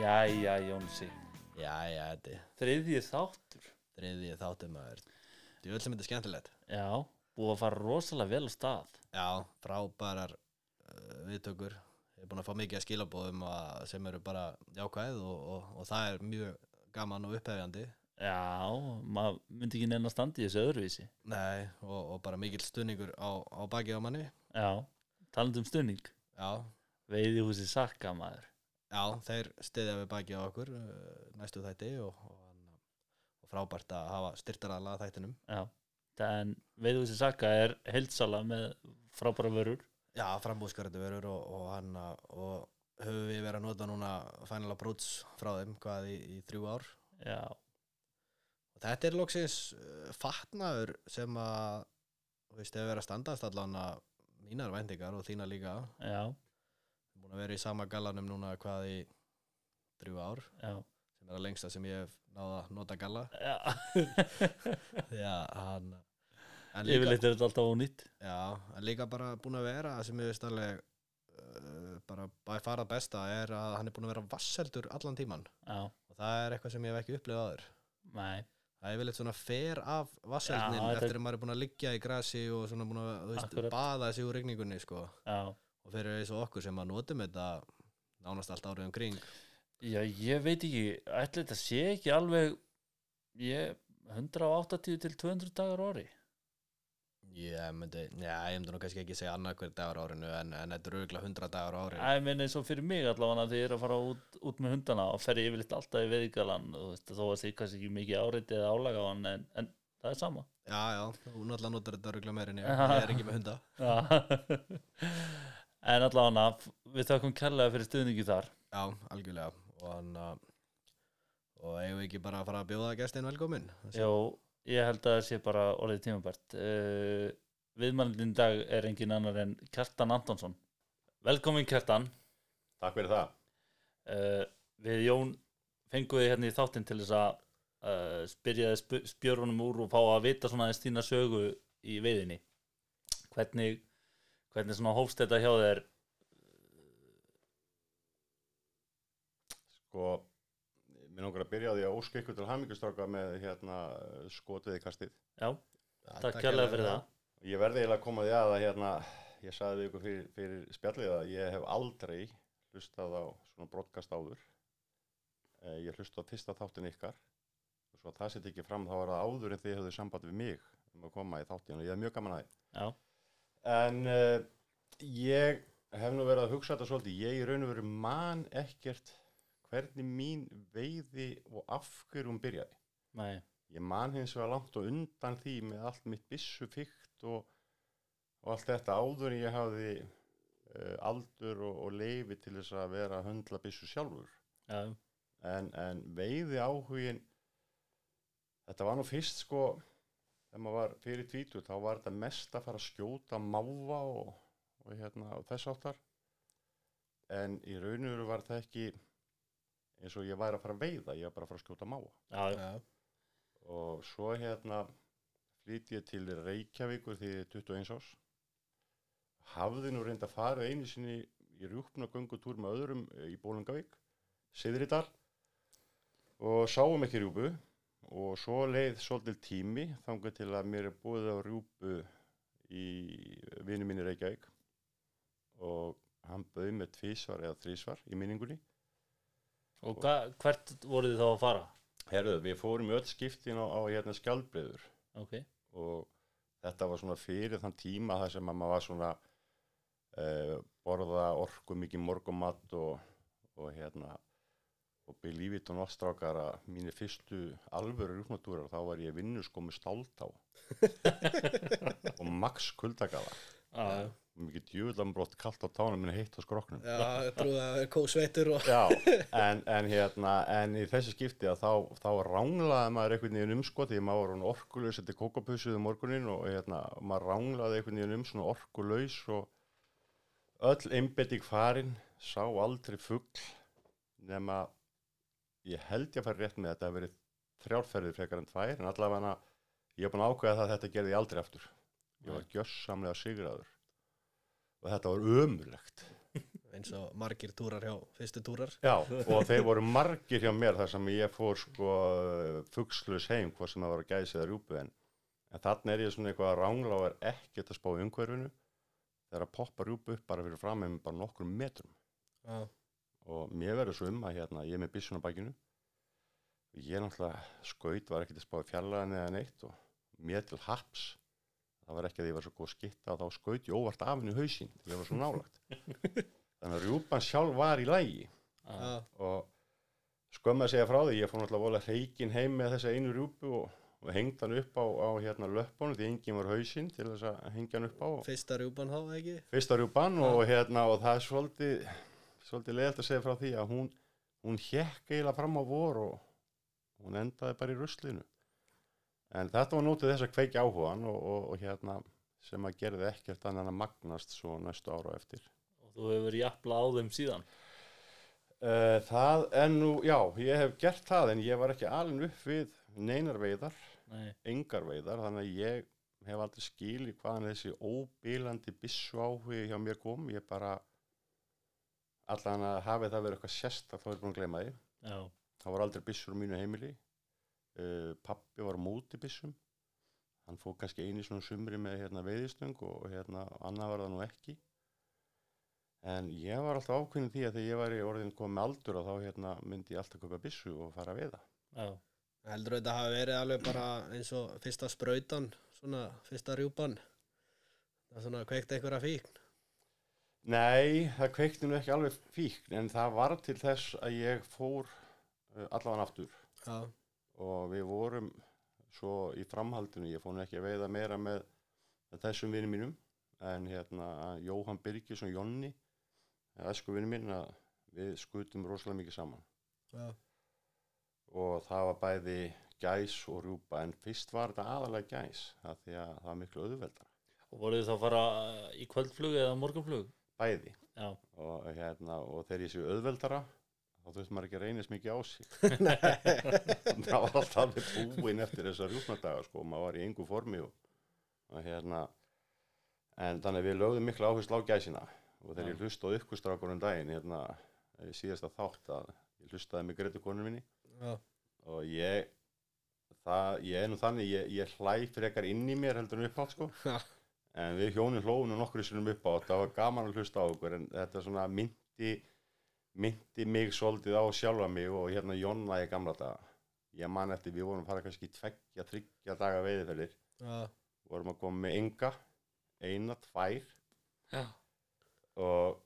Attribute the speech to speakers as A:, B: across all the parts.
A: Jæja, Jónsi.
B: Já, þetta er
A: Þriðji þáttur.
B: Þriðið þáttum að Þú vil sem þetta skemmtilegt.
A: Já, búið að fara rosalega vel á stað.
B: Já, frábærar uh, viðtökur. Ég er búin að fá mikið að skilabóðum að, sem eru bara jákvæð og, og, og það er mjög gaman og upphefjandi.
A: Já, maður myndi ekki neina standi í þessu öðruvísi.
B: Nei, og, og bara mikill stunningur á, á baki á manni.
A: Já, talandi um stunning
B: Já,
A: Veiði húsi sakka maður
B: já þeir stiðja við baki á okkur uh, næstu þætti og, og, og frábært að hafa styrtaraðlega þættinum.
A: Já, en veiði húsi sakka er heildsala með frábæra vörur.
B: Já, frambúðskarandi verður og, og hann og höfum við verið að nota núna Final Approach frá þeim hvað í, í þrjú ár?
A: Já,
B: og þetta er loksins uh, fatnaður sem að þú veist, hefur verið að standast allan að mínar væntingar og þína líka.
A: Já,
B: búin að vera í sama gallanum núna hvað í þrjú ár
A: já.
B: sem er að lengsta sem ég hef náða að nota galla.
A: Já,
B: hann
A: yfirleitt er þetta alltaf ónýtt.
B: Já, en líka bara búin að vera sem ég veist alveg uh, bara bæði farað besta er að hann er búin að vera vasseldur allan tíman
A: Já,
B: og það er eitthvað sem ég hef ekki upplifað aður
A: nei,
B: það er vel eitt svona fer af vasseldnin eftir að maður er búin að liggja í grasi og svona búin að veist, baða sig úr regningunni sko.
A: já
B: og fyrir eins og okkur sem að notum þetta nánast allt árið um kring.
A: Já, ég veit ekki, ætli þetta sé ekki alveg ég, 180 til 200 dagar ári.
B: Ég myndi, já, ég myndi nú kannski ekki segja annað hver dagar árinu en, en þetta er auðvitað 100 dagar á árinu
A: Æ, meni, eins og fyrir mig allavega þegar ég er að fara út, út með hundana og fer ég yfirleitt alltaf í veðgalan og þó að því kannski ekki mikið áreiti eða álaga á hann en, en það er sama.
B: Já, já, þú náttúrulega notar þetta auðvitað meirinn ég, ég er ekki með hunda.
A: En allavega við þakkum kærlega fyrir stuðningi þar.
B: Já, algjörlega. Og hann að og eigum við ekki bara að fara að bjóða gestin velkomin
A: Jó, ég held að það sé bara orðið tímabært. Uh, Viðmælindin dag er engin annar en Kjartan Antonsson. Velkomin Kjartan.
C: Takk fyrir það.
A: uh, Við Jón fengum við hérna í þáttinn til þess að uh, spyrja þið sp spjörunum úr og fá að vita svona aðeins þína sögu í veiðinni. Hvernig hvernig svona hófst þetta hjá þér
C: Sko, mér langar að byrja á því að óska ykkur til hamingustráka með hérna skotviði kastið.
A: Já, takk kærlega fyrir það
C: Ég verði eiginlega að koma því að að hérna, ég sagði við ykkur fyrir, fyrir spjallið að ég hef aldrei hlustað á svona broadcast áður. Eh, Ég hlustað á fyrsta þáttin ykkar og svo að það setja ekki fram þá var það áður en þið höfðu samband við mig um að koma í þáttin og ég hef mjög gaman að því. En uh, ég hef nú verið að hugsa þetta svolítið, ég raun og veru man ekkert hvernig mín veiði og af hverju hún byrjaði.
A: nei,
C: Ég man hins vegar langt og undan því með allt mitt byssu fyrkt og, og allt þetta áður ég hafði uh, aldur og, og leifi til þess að vera að höndla byssu sjálfur.
A: já,
C: En, en veiði áhugin, þetta var nú fyrst sko, þegar maður var fyrir tvítur, þá var þetta mest að fara að skjóta máva og, og, hérna, og þess áttar. En í raun og veru var það ekki eins og ég væri að fara að veiða, ég var bara að fara að skjóta
A: já, já,
C: og svo hérna flyt ég til Reykjavíkur því ég er 21 ás hafði nú reynd að fara einu sinni í rjúpna göngutúr með öðrum eh, í Bólungavík Siðridal og sáum ekki rjúpu og svo leið svolítil tími þangað til að mér er búið á rjúpu í vinu minni Reykjavík. Og hann bauð með tvísvar eða þrísvar í minningunni.
A: Og hva, hvert voruð þið þá að fara?
C: Herðu, við fórum öll skiptin á, á hérna skjaldbreiður.
A: Ok,
C: og þetta var svona fyrir þann tíma þar sem að maður var svona uh, borða orku mikið morgumatt og, og hérna og believe it or not strákar að mínir fyrstu alvöru rúfnatúrar þá var ég vinnu sko með stáltá og max
A: já,
C: og mikið djúðlambrott kallt á tánum minni heitt á skroknum
B: já ég trúi að kósveitur og
C: Já, en, en hérna en í þessu skipti að þá, þá ránglaði maður einhvern veginn um sko því maður var orkulegs þetta kókapussuð um morgunin og hérna, maður ránglaði einhvern veginn um svona orkulegs og öll einbetting farin sá aldrei fugl nema ég held ég að fara rétt með þetta að verið þrjárferðir frekar en tvær en allavega ég hef búin að ákveða það að þetta gerði aldrei aftur. Ég var gjössamlega sigraður. Og þetta var ömurlegt.
B: Eins og margir túrar hjá fyrstu túrar.
C: Já, og þeir voru margir hjá mér þar sem ég fór sko fugslus heim, hvað sem það var að gæsi eða rjúpu en, en þannig er ég svona eitthvað að er ekkert að spá umhverfinu. Þegar að poppa rjúpu upp bara fyrir fram með bara nokkrum metrum.
B: Já,
C: og mér verður svo um að hérna, ég er með byssun á bakinu. Og ég náttúrulega skaut var ekkert að spá í fjallaðan eða neitt og mér til haps. Það var ekki að ég var svo góð skitta og þá skaut ég óvart af henni hausinn. Til ég var svo nálagt þannig að rjúpan sjálf var í lægi
B: já,
C: og skömmu að segja frá því ég fór náttúrulega vola hreikin heim með þessa einu rjúpu og, og hengd hann upp á, á hérna löppunum því enginn var hausinn til þess að hengja hann upp á. Og
B: fyrsta rjúpan þá ekki?
C: Fyrsta rjúpan og hérna og það er svolítið svolítið leiðalt að segja frá því að hún hún hjekk eiginlega fram á vor og hún endaði bara í ruslinu. En þetta var nótið þess að kveikja áhugan og, og, og hérna sem að gerði ekkert annan að magnast svo næstu ára eftir.
A: Og þú hefur jafnla á þeim síðan?
C: Uh, það er nú, já, ég hef gert það en ég var ekki alveg upp við neinar veiðar,
A: Nei,
C: engar veiðar þannig að ég hef aldrei skilið hvaðan þessi óbílandi bissu áhugi hjá mér kom, ég bara allan að hafi það verið eitthvað sérsta þá er búin að gleyma því.
A: Já,
C: það var aldrei byssur á mínu heimili. Uh, pappi var á móti byssum. Hann fór kannski einu svona sumri með hérna veiðistöng og hérna annað var það nú ekki. En ég var alltaf ákveðin því að þegar ég var í orðin komið aldur og þá hérna myndi ég alltaf köpa byssu og fara að veiða.
A: Já,
B: heldur þetta hafi verið alveg bara eins og fyrsta sprautan svona fyrsta rjúpan. Það svona kveikt einhverja fíkn
C: Nei, það kveikti nú ekki alveg fíkn en það var til þess að ég fór uh, allavega aftur.
B: Já,
C: og við vorum svo í framhaldinu, ég fór ekki að veiða meira með, þessum vinum mínum en hérna Jóhann Birgis og Jonni æsku vinum mín að við skutum rosalega mikið saman.
B: Já,
C: og það var bæði gæs og rjúpa en fyrst var þetta aðalega gæs af því að það var miklu auðveldara.
A: Og voruð þið þá að fara í kvöldflug eða morgunflug
C: bæði. Og, hérna, og þegar ég séu auðveldara þá þurfti maður ekki að reynast mikið á sig. Það var alltaf búinn eftir þessar rjúpnadaga sko, maður var í engu formi og, og hérna en þannig að við lögðum miklu áherslu á gæsina. Og þegar
A: Já.
C: ég hlusta á ykkur strákur um daginn hérna, í síðasta þátt að ég hlustaði mig greitu konur minni.
B: Já,
C: og ég það, ég er nú þannig, ég, ég hlæ frekar inn í mér heldur en upp átt sko. en við hjónin hlóðum nú nokkru sinum upp átt það var gaman að hlusta á okkur en þetta svona myndi myndi mig svolítið á sjálfa mig og hérna Jonna í gamla daga. Ég man eftir við vorum að fara kannski tveggja, þryggja daga veiðifellir
B: já,
C: vorum að koma með enga eina, tvær.
A: Já,
C: og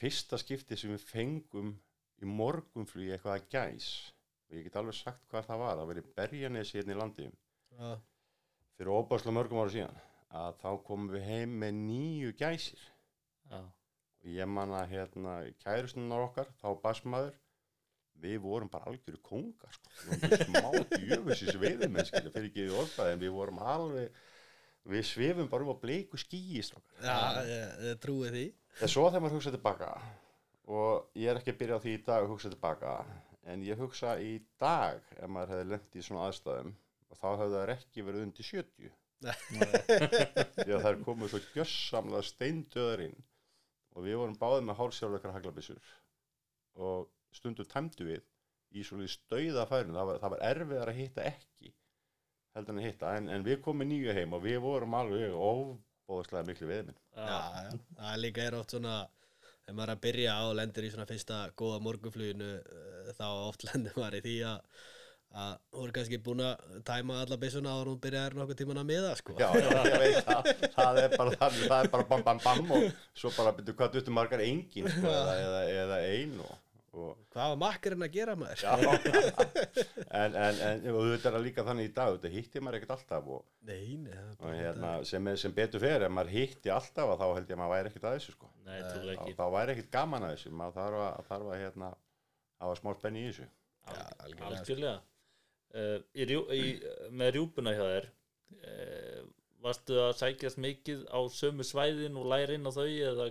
C: fyrsta skipti sem við fengum í morgunflugi eitthvað að gæs og ég get alveg sagt hvað það var það var í Berjanesi hérna í landi
B: já,
C: fyrir óbærslega mörgum ára síðan að þá komum við heim með nýju gæsir
A: já,
C: og ég man að hérna kærustunar okkar, þá basmaður við vorum bara algjöru kongar sko. við vorum bara smá djöfusis veiðumenn skilja, fyrir ekki í orðbæði en við vorum alveg við svifum bara um á bleiku skýi strákar.
B: já, ég, ég trúi því
C: en svo þegar maður hugsa tilbaka og ég er ekki að byrja á því í dag að hugsa tilbaka en ég hugsa í dag ef maður hefði lent í svona aðstæðum og þá hefði það ekki verið undir 70 því að þær komu svo gjössamlega steindöðar inn og við vorum báðið með hálfsjálfleikar haglabissur og stundum tæmdu við í svolítið stauða færin það var, það var erfiðar að hitta ekki heldur en að hitta. En, en við komum nýju heim og við vorum alveg óbóðslega miklu veðminn
B: já, já, það er líka er oft svona ef maður er að byrja á og lendir í svona fyrsta góða morgunfluginu eh, þá oft lendir maður í því að að hún er kannski búin að tæma alla byssuna og hún byrjaði nokkuð tíman að miða sko.
C: Já, já, ég veit það, það er bara þannig, það er bara bam, bam, bam og svo bara byrju hvað duttu margar engin sko, eða, eða, eða ein og, og
B: hvað var makkarinn að gera maður?
C: já, en, en, en og þetta er það líka þannig í dag, þetta hitti maður ekkert alltaf og,
B: Nei, nei, það er
C: og
B: bara
C: hérna, sem, er- sem betur fer, ef maður hitti alltaf að þá held ég að maður væri ekkert að þessu sko,
A: nei,
C: þá,
A: ekki.
C: þá væri ekkert gaman að þessu, maður þarf að, þarf að hérna, hafa smá spenni í þessu.
B: Já, algjörlega,
A: algjörlega uh, í, í, með rjúpuna hjá þér uh, varstu að sækjast mikið á sömu svæðin og læra inn á þau eða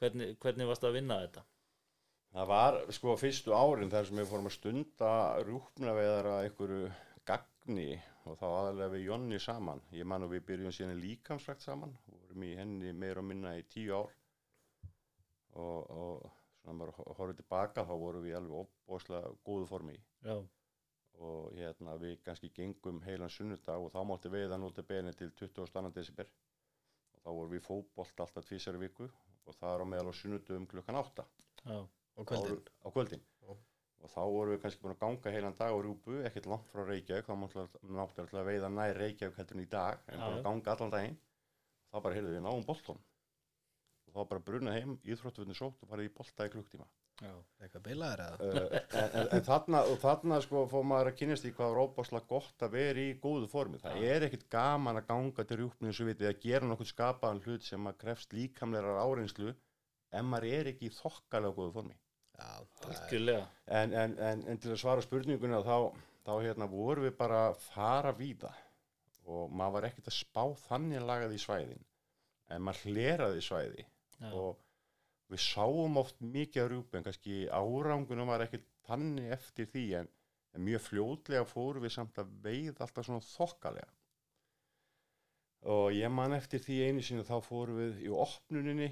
A: hvernig, hvernig varstu að vinna þetta?
C: Það var sko fyrstu árin þar sem við fórum að stunda rjúpnaveðar að einhverju gagni og þá aðalega við Jonni saman. Ég man og við byrjum síðan í líkamsrækt saman, vorum í henni meira og minna í tíu ár. Og, og svona maður ho- horfir tilbaka þá vorum við alveg opbóðslega góðu formi.
A: Já,
C: og hérna við kannski gengum heilan sunnudag og þá mátti veiða núti beni til 22. desember. Og þá vorum við í fótbolt alltaf tvísari viku og það er á meðal á sunnudum klukkan 8
A: já,
B: og kvöldin.
C: á kvöldin.
B: Já.
C: og þá vorum við kannski búin að ganga heilan dag á rjúpu, ekkert langt frá Reykjavík þá máttu alltaf að veiða nær Reykjavík heldur en í dag, en búin að ganga allan daginn. Þá bara heyrðu við náum bolton og þá bara brunað heim íþróttufunni sótt og farið í bolta í klukktíma
A: já,
B: eitthvað bilaður eða?
C: Uh, en, en, en þarna, og þarna sko fór maður að kynast í hvað er óbáslega gott að vera í góðu formi. Það er ekkit gaman að ganga til rjúpnum svo vitið að gera nokkuð skapaðan hlut sem að krefst líkamlegar áreinslu en maður er ekki í þokkalega góðu formi.
B: Já, það
A: algjörlega.
C: En, en, en, en til að svara spurninguna þá, þá hérna vorum við bara að fara víða og maður var ekkert að spá þannig lagað í svæðin. En maður hleraði svæði.
A: Já,
C: og við sáum oft mikið af rjúpu en kannski árangunum var ekkert þannig eftir því en, en mjög fljótlega fórum við samt að veið alltaf svona þokkalega. Og ég man eftir því einu sinni þá fórum við í opnuninni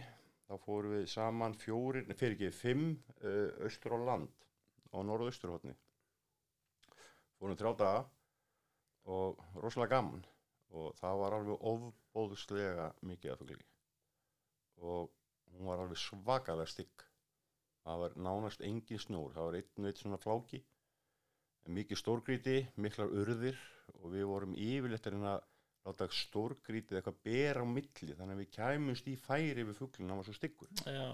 C: þá fórum við saman fjórir, nei, fyrir ekki fimm uh, austur á land á norðausturhóttni fórum þrjá daga og rosalega gaman. Og það var alveg ofbóðslega mikið af fugli. Og hún var alveg svakalega stygg. Það var nánast engin snjór. Það var einn einn svona fláki. En mikið stórgríti, miklar urðir og við vorum yfirleitt að láta stórgrítið eitthvað bera á milli þannig að við kæmumst í færi við fuglinn, hann var svo styggur.
A: Já,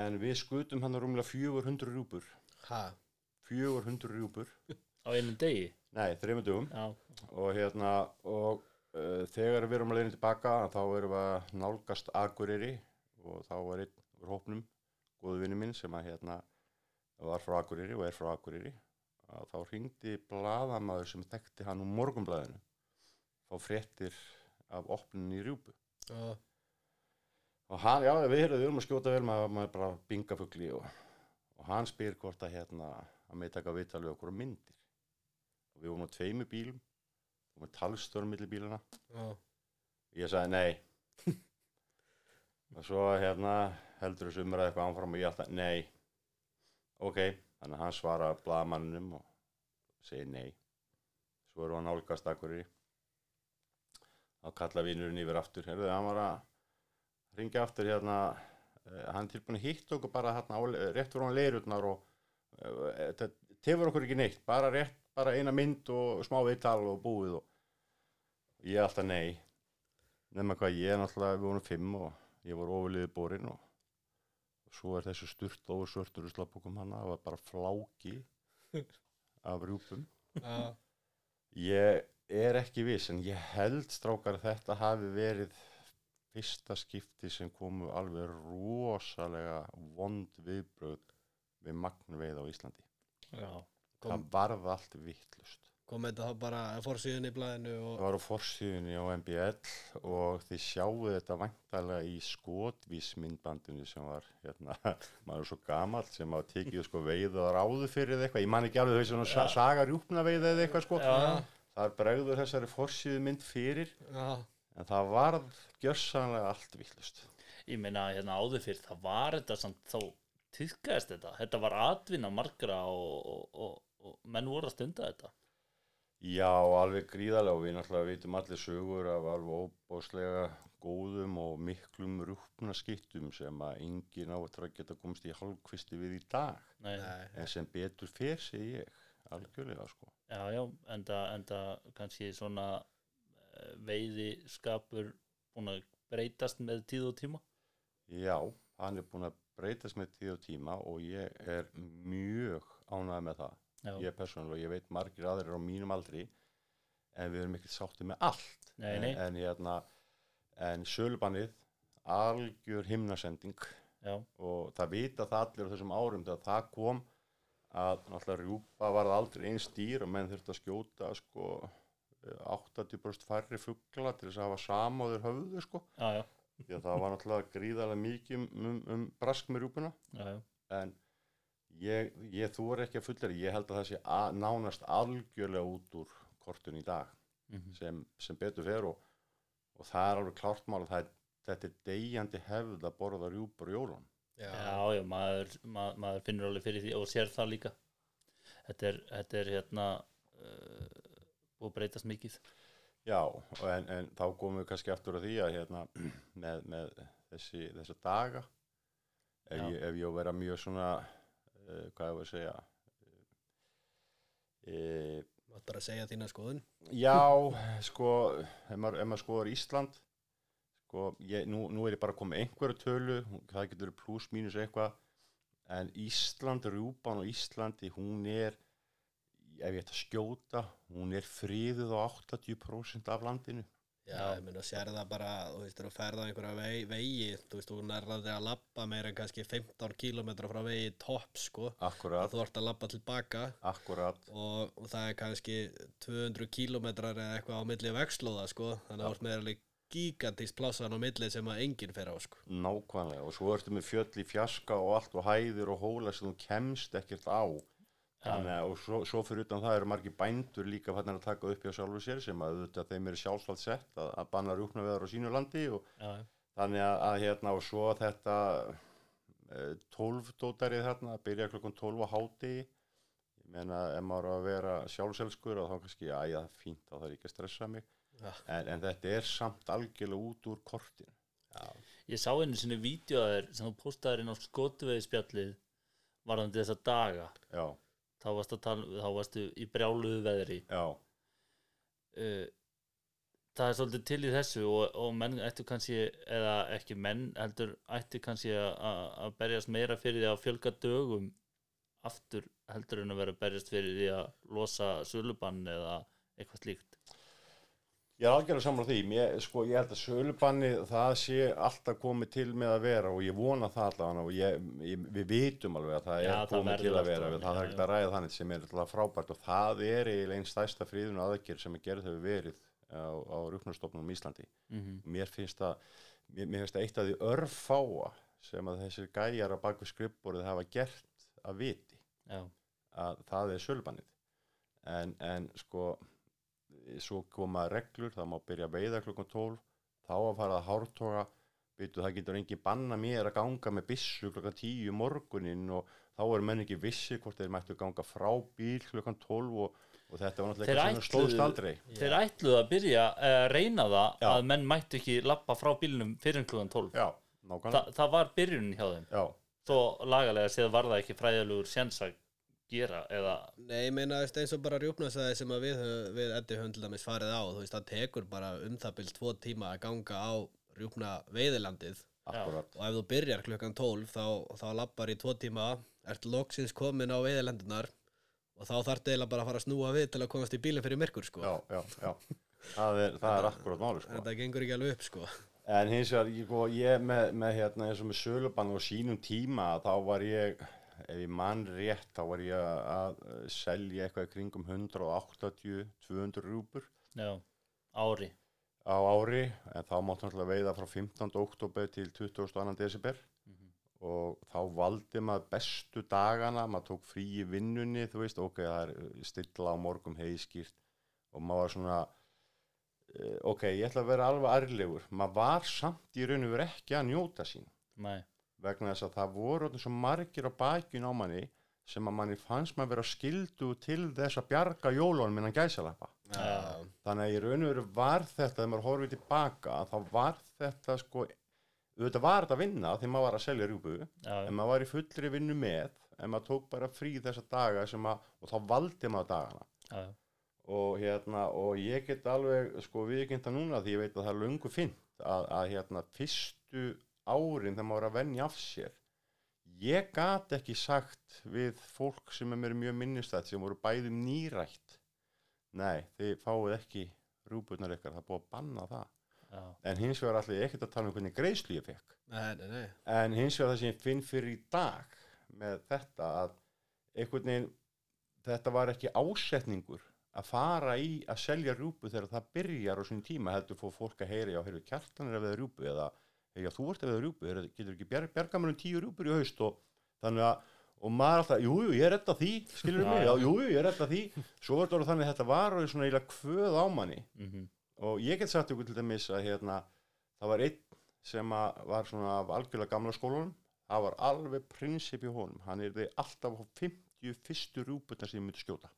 C: en við skutum hann rúmlega 400 rjúpur.
B: Ha,
C: 400 rjúpur.
A: Á einum degi?
C: Nei, þreymur dögum.
A: Já,
C: og hérna og uh, þegar við erum að leiðin tilbaka þá erum við að nálgast Akureyri og þá var einn úr hópnum góðu vinnu minn sem að hérna var frá Akureyri og er frá Akureyri að þá ringdi blaðamaður sem þekkti hann úr morgunblæðinu fá fréttir af opninni í rjúpu.
B: Já,
C: og hann, já við erum, við að skjóta vel maður, maður bara bingafugli og, og hann spyr hvort að hérna að með taka viðtal við okkur á myndir. Og við vorum á tveimu bílum og með talstörum millir bílana
B: já,
C: ég sagði nei og svo hérna heldur þessu umræði eitthvað ánfram og ég alltaf nei. Ok, þannig að hann svara blaðmanninum og segir nei. Svo erum við að nálgast akkurir þá kalla vinurinn yfir aftur herðu, hann var að ringja aftur hérna eh, hann tilbúin að hitta okkur bara hérna rétt fyrir hann leirutnar og eh, þetta tefur okkur ekki neitt bara rétt, bara eina mynd og smá viðtal og búið og ég alltaf nei nema hvað ég er náttúrulega, við vorum fimm og ég var ofurliðið borinn og, svo er þessu sturt og svörtur slappokum hana, það var bara fláki af rjúpum. Ég er ekki viss en ég held strákar þetta hafi verið fyrsta skipti sem komu alveg rosalega vond viðbröð við magnveið á Íslandi.
A: Já,
B: kom,
C: það varð allt vittlust
B: kom þetta þá bara fórsíðun í blæðinu
C: Það
B: og
C: var á forsíðunni á MBL og þið sjáu þetta vantarlega í skotvísmyndbandinu sem var, hérna, maður er svo gamall sem hafa tekið sko veið og ráðu fyrir eða eitthvað, ég man ekki alveg þau svona sa saga rjúpna veið eða eitthvað sko,
A: já,
C: það er bregður þessari forsíðumynd fyrir,
B: já,
C: en það varð gjörsanlega allt villust.
A: ég meina hérna áður fyrir það var þetta samt þá týðkaðist þetta, þetta var atvinna margra og, og, og, og menn voru að stunda þetta
C: Já, alveg gríðarlega og við náttúrulega veitum allir sögur af alveg óbáslega góðum og miklum rúpnaskittum sem að engin áttur að geta komst í hálfkvisti við í dag.
A: Nei,
C: En sem betur fer segi ég, algjörlega sko.
A: já, já, enda, enda kannski svona eh, veiðiskapur búin að breytast með tíð og tíma
C: Já, hann er búin að breytast með tíð og tíma og ég er mjög ánægð með það.
A: Já,
C: Ég persónulega, ég veit margir aðrir á mínum aldri en við erum ekkert sáttið með allt.
A: Nei, nei.
C: En, en hérna, en sölubannið, algjör himnasending.
A: Já,
C: og það vita það allir á þessum árum þegar það kom að náttúrulega rjúpa varð aldrei eins dýr og menn þurfti að skjóta sko 80% færri fugla til þess að hafa þeir höfðu sko.
A: Já, já,
C: því að það var náttúrulega gríðarlega mikið um, um, um brask með rjúpuna. En ég, ég þú er ekki að fullera ég held að það sé að, nánast algjörlega út úr kortun í dag
A: Mhm.
C: sem, sem betur fer og, og það er alveg klárt mál að það þetta er deyjandi hefð að borða rjúpur í jólun
B: Já,
A: Já, já, maður, maður, maður finnur alveg fyrir því og sér það líka Þetta er, þetta er hérna uh, búið að breytast mikið
C: Já, og en, en þá komum við kannski aftur að því að hérna með, með þessi, þessa daga ef
A: Já.
C: ég, ef ég á að vera mjög svona uh, hvað ég var að segja? Uh,
B: mátt bara segja þína skoðun?
C: Já, sko ef maður, maður skoður Ísland sko, ég, nú, nú er ég bara að koma einhverju tölu, það getur pluss mínus eitthvað, en Ísland rjúpan og Íslandi, hún er ef ég ætti að skjóta hún er friðuð á 80% af landinu
B: Já,
A: Já.
B: ég meina, sér það bara, þú veist, þú ferða á einhverja vegi, vegi, þú veist, þú nærðaði að labba meira en kannski 15 km frá vegi topp, sko,
C: Akkurat,
B: þú ert að labba tilbaka
C: akkurat
B: og, og það er kannski 200 km eða eitthvað á milli vegslóða, sko, þannig að þú ert með alveg gigantist plássan á milli sem að enginn fer á, sko.
C: nákvæmlega. Og svo ertu með fjöll í fjaska og allt og hæðir og hóla sem þú kemst ekkert á Þannig, að- og svo, svo fyrir utan það eru margir bændur líka fannir að taka upp hjá sjálfur sér sem að auðvitað þeim eru sjálfsvægt sett að, að banna rjúknaveðar á sínu landi og
A: Já,
C: þannig að, að hérna og svo þetta eh, 12 dótarið þarna að byrja klokkan 12 á háti ég meina ef maður að vera sjálfselskur og þá kannski að er fínt þá þarf ég ekki að stressa mig.
B: Já.
C: en, en þetta er samt algjörlega út úr kortin
B: Já,
A: Ég sá einu sinni vídeoðaðir sem þú postaðir inn á skotuveðispjallið varðandi þessa daga.
C: Já,
A: þá varstu, tala, þá varstu í brjáluðu veðri.
C: Já,
A: uh, það er svolítið til í þessu og, og menn ættu kannski eða ekki menn heldur ættu kannski að- berjast meira fyrir því að fjölga dögum aftur heldur en að vera berjast fyrir því að losa sölubann eða eitthvað slíkt
C: Ég er algjörlega sammála því, mér, sko, ég held að sölubanni það sé alltaf komið til með að vera og ég vona það allavega og ég, ég, við vitum alveg að það
A: Já,
C: er
A: það
C: komið
A: verður
C: til að vera, það er ekkert að ræða þannig sem er alltaf frábært og það er eiginlega einn stærsta fríðun aðgerð sem er gerð hefur verið á, á rúknarstofnum í Íslandi.
A: mm
C: Mér finnst það, mér, finnst það eitt af því örfáa sem að þessir gæjar á baku skrippborðið hafa gert að viti
A: Já,
C: að það er sölubannið en, en sko svo koma reglur, það má byrja að veiða klukkan 12 þá að fara að hártoga. Veitu það getur engin banna mér að ganga með byssu klukkan 10 um morgunin og þá er menn ekki vissi hvort þeir mættu ganga frá bíl klukkan 12 og, og þetta var náttúrulega eitthvað sem stóðst aldrei.
A: Þeir ætluðu að byrja að reyna það
C: Já.
A: að menn mættu ekki lappa frá bílnum fyrir klukkan 12
C: já,
A: Þa,
C: nákvæmlega
A: Það var byrjunin hjá þeim.
C: Já,
A: Svo lagalega séð var það ekki fræðilegur séns að gera eða?
B: Nei, ég meina eins og bara rjúpnasæði sem að við, við Eddi dæmis farið á, þú veist, það tekur bara um það byrjum tvo tíma að ganga á rjúpna veiðilandið.
C: Akkurat
B: og ef þú byrjar klukkan 12 þá, þá lappar í tvo tíma, ert loksins komin á veiðilandunar og þá þarf eiginlega bara að fara að snúa við til að komast í bílinn fyrir myrkur, sko.
C: já, já, já. Það er, það er akkurat máli sko.
B: Þetta gengur ekki alveg upp, sko.
C: En hins vegar, ég, sko, ég með, með hérna eins og með sölubann og sínum tíma, þá var ég, ef ég mann rétt, þá var ég að, að selja eitthvað kringum 180-200 rúpur
A: já, ári
C: á ári, en þá máttu náttúrulega veiða frá 15. oktober til 22. desember
A: Mhm.
C: og þá valdi maður bestu dagana, maður tók frí í vinnunni, þú veist, ok, það er stilla á morgum heiskýrt og maður var svona, eh, ok, ég ætla að vera alveg ærlegur, maður var samt í raun og veru ekki að njóta sín
A: Nei,
C: vegna þess að það voru svo margir á bakinu á manni sem að manni fannst maður vera skildu til þess að bjarga jólunum innan gæsalappa.
A: Já.
C: Þannig að í raun og veru var þetta, þegar maður horfið tilbaka, þá var þetta sko, auðvitað var þetta að vinna því maður var að selja rjúpu,
A: já,
C: en maður var í fullri vinnu með, en maður tók bara frí þessa daga að, og þá valdi maður dagana.
A: já.
C: Og hérna, og ég get alveg, sko, viðkynnt núna því ég veit að það er löngu fint að, að hérna, fyrstu árin þegar maður var að venja af sér ég gat ekki sagt við fólk sem er mér mjög minnistætt sem voru bæðum nýrætt nei, þið fáið ekki rúburnar ykkar, það er búið að banna það
A: já.
C: en hins vegar allir ekkert að tala um hvernig greiðslu ég fekk
B: Nei, nei, nei.
C: en hins vegar það sem ég finn fyrir í dag með þetta að einhvern veginn þetta var ekki ásetningur að fara í að selja rjúpu þegar það byrjar á svona tíma heldur fór fólk að heyra já, heyrðu, kjartan er að veða rjúpu eða já, þú ert að veða rjúpu, heyrðu, getur ekki bjar, bjarga mér um tíu rjúpur í haust og þannig að og maður alltaf, jú, jú, ég er að því skilur mig,
A: já,
C: jú, ég er að því. Svo þetta orðið þannig að þetta var orðið svona eiginlega kvöð á manni.
A: Mm
C: og ég get sagt ykkur til dæmis að hérna, það var einn sem var svona af algjörlega gamla skólanum. Það var alveg prinsip í honum. Hann er því alltaf á 50 fyrstu rjúputna sem ég myndi skjóta.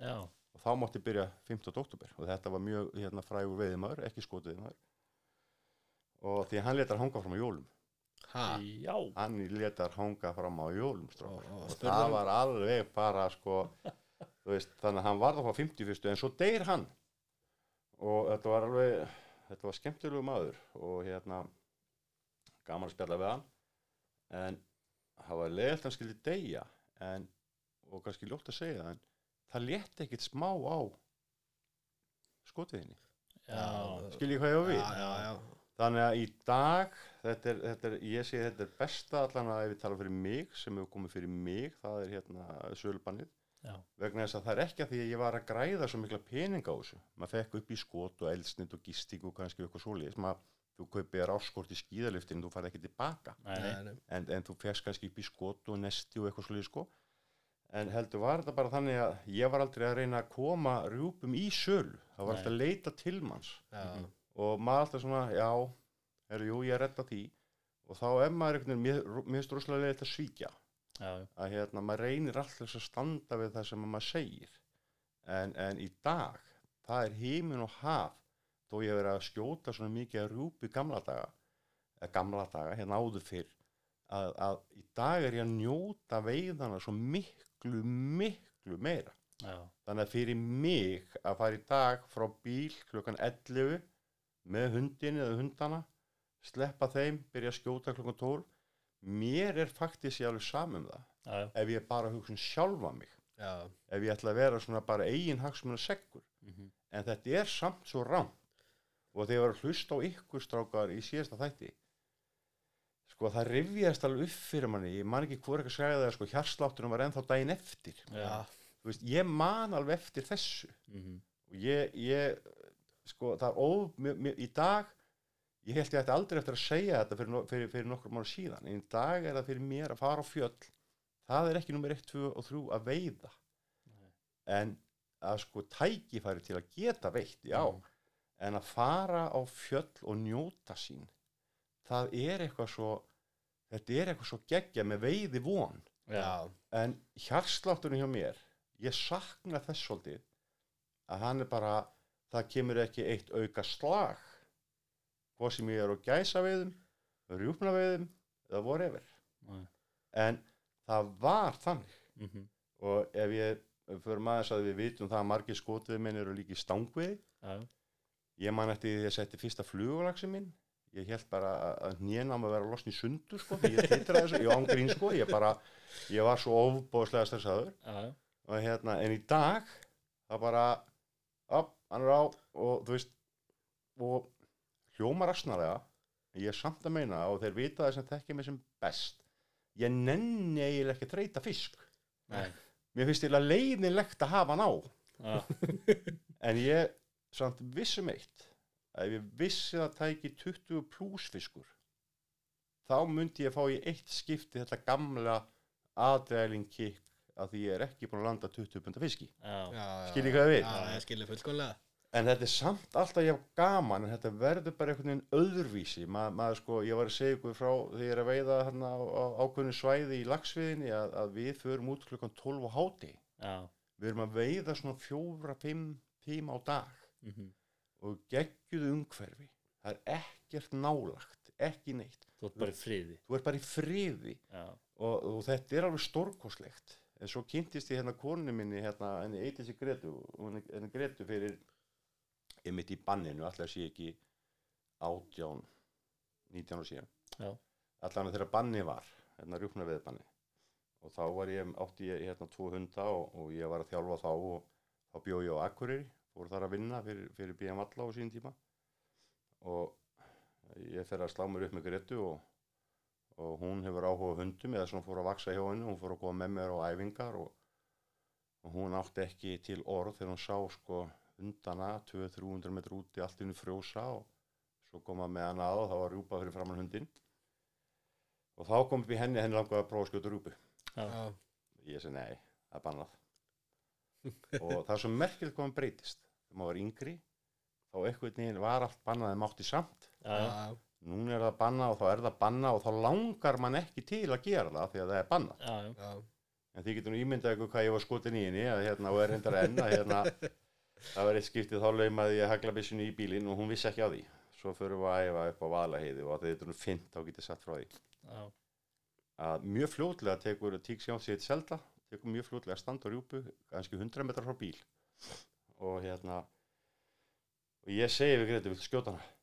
A: Já,
C: og þá mátti byrja 15. oktober og þetta var mjög hérna, frægur veiðimaður, ekki skotiðimaður og því hann letar hanga fram á jólum.
B: Ha,
A: já,
C: hann letar hanga fram á jólum strákar.
B: Og- og
C: það
B: hann-
C: var alveg bara sko veist, þannig að hann var það á 50 fyrstu en svo deyr hann. Og þetta var alveg þetta var skemmtilegu maður og hérna gaman að spjalla við hann. En það var leiðilt hann skildi deyja en, og kannski ljótt að segja það en það létti ekkit smá á skotviðinni
A: já,
C: skilji hvað ég á við?
B: Já, já, já.
C: Þannig að í dag, þetta er, þetta er, ég segi þetta er besta allan að ef við tala fyrir mig, sem hefur komið fyrir mig, það er hérna sölubannið,
A: já,
C: vegna þess að það er ekki að því að ég var að græða svo mikla peninga á þessu. Maður fekk upp í skot og eldsnitt og gisting og kannski eitthvað svoleiðis, maður, þú kaupir ráskort í skíðaliftin, þú farið ekki tilbaka,
A: nei, nei,
C: en, en þú fekst kannski upp í skot og nesti og eitthvað svoleiðis sko. En heldur var þetta bara þannig að ég var aldrei að reyna að koma rjúpum í sölu, það var
A: Nei.
C: alltaf að leita til manns.
B: Já,
C: og maður alltaf svona, já, er, jú, ég er redda því. Og þá er maður einhvern veginn, mér, finnst rosalega leiðið að svíkja.
A: Já,
C: að hérna, maður reynir alltaf að standa við það sem maður segir. En, en í dag, það er heimin og haf. Þó ég hef verið að skjóta svona mikið að rjúpi gamla daga eða gamla daga, hérna áður fyrr að, að í dag er ég að njóta veiðana svo miklu, miklu meira.
A: Já,
C: Þannig að fyrir mig að fara í dag frá bíl klukkan 11 með hundin eða hundana, sleppa þeim, byrja að skjóta klukkan 12, mér er faktisk ég alveg saman um það.
A: já,
C: Ef ég bara hugsa um sjálfa mig,
B: já,
C: ef ég ætla að vera svona bara eigin hagsmuna seggur,
A: mhm,
C: en þetta er samt svo rám. Og þegar ég var að hlusta á ykkur strákar í síðasta þætti, sko það rifjast alveg upp fyrir manni, ég man ekki hvort ekki að segja það, sko hjarsláttunum var ennþá daginn eftir. veist, ég man alveg eftir þessu.
A: mhm,
C: og ég, ég sko það er óf, mér, mér, í dag ég held ég ætti aldrei eftir að segja þetta fyrir, fyrir, fyrir nokkur mánu síðan en í dag er það fyrir mér að fara á fjöll. Það er ekki nummer 1, 2 og 3 að veiða.
A: Nei.
C: en að sko tækifæri til að geta veitt, já.
A: Mhm.
C: en að fara á fjöll og njóta sín það er eitthvað svo þetta er eitthvað svo geggja með veiði von.
A: Já,
C: en hjarslátturinn hjá mér ég sakna þess svolítið að hann er bara það kemur ekki eitt auka slag hvað sem ég er á gæsa veiðum rjúpna veiðum eða whatever.
A: Nei,
C: en það var þannig.
A: Mhm,
C: og ef ég fyrir maður að við vitum það að margir skotið minn eru líka í stangvið
A: já,
C: ég man eftir því að ég setti fyrsta flugulagsi minn. Ég held bara að- hnén á mig að vera losn í sundur sko, ég titraði þessu, ég ángrín sko ég bara, ég var svo ofbóðslega stressaður.
A: Já, já,
C: og hérna, en í dag það bara upp, hann er á og þú veist og hljómar asnalega en ég er samt að meina og þeir vita það sem þekkja mig sem best. Ég nenni eiginlega ekki að treyta fisk.
A: Nei,
C: mér finnst eiginlega leiðinlegt að hafa hann á.
A: Já,
C: en ég samt vissum eitt. Að ef ég vissi að það tæki 20 pluss fiskur þá myndi ég fá í eitt skipti þetta gamla aðdæling kikk að því ég er ekki búin að landa 20 punda fiski.
A: Já,
B: já,
C: Skil ég hvað við?
B: Já, ég skilji fullkomlega.
C: En þetta er samt alltaf ég gaman en þetta verður bara einhvern veginn öðruvísi. Ma, maður sko, ég var að segja ykkur frá því ég er að veiða hérna á, ákveðinu svæði í lagsviðinni að, að við förum út klukkan 12 á háti
A: já,
C: við erum að veiða svona fjóra, fimm tíma á dag.
A: Mhm,
C: og geggjuðu umhverfi. Það er ekkert nálagt ekki neitt,
A: þú ert bara í friði,
C: þú ert bara í friði.
A: Já,
C: og, og þetta er alveg stórkoslegt en svo kynntist ég hérna konu minni hérna, henni eitið sér Gretu og henni, henni Gretu fyrir ég mitt í banninu, alltaf sé ekki átján 19 ára síðan. Allan þegar banni var, hérna rjúkna við banni og þá var ég, átti ég hérna tvo hunda og, og ég var að þjálfa þá og þá bjóð ég á Akureyri fór þar að vinna fyrir, fyrir BM Valla á sín tíma. Og ég fer að slá mér upp með Gretu og, og hún hefur áhuga hundum eða svona fór að vaksa hjá henni, hún fór að koma með mér á æfingar og, og hún átti ekki til orð þegar hún sá sko hundana 200-300 metr úti allt innu frjósa og svo koma með hann að og það var rjúpa fyrir framann hundin og þá kom upp í henni henni langaði að prófa að skjóta rjúpu.
A: Já,
C: ég segi nei, það er bannað. Og það er svo merkilegt hvað hann breytist þegar maður var yngri þá eitthvað veginn var allt bannað en mátti samt.
A: Já,
C: núna er það banna og þá er það banna og þá langar mann ekki til að gera það því að það er banna
A: já, já,
C: en þið getur nú ímyndað ykkur hvað ég var skotin í henni að hérna og er reyndar enn að hérna það var eitt skiptið þá laumaði ég haglabissinu í bílinn og hún vissi ekki á því. Svo förum við að æfa upp á valaheiði og að þetta er nú fint þá getið satt frá því.
A: Já,
C: að mjög fljótlega tekur tíksjón sér selda, tekur mjög fljótlega að standa á rjúpu, kannski 100 metrar frá bíl. Og hérna og ég segi við Greti, viltu skjóta hana? og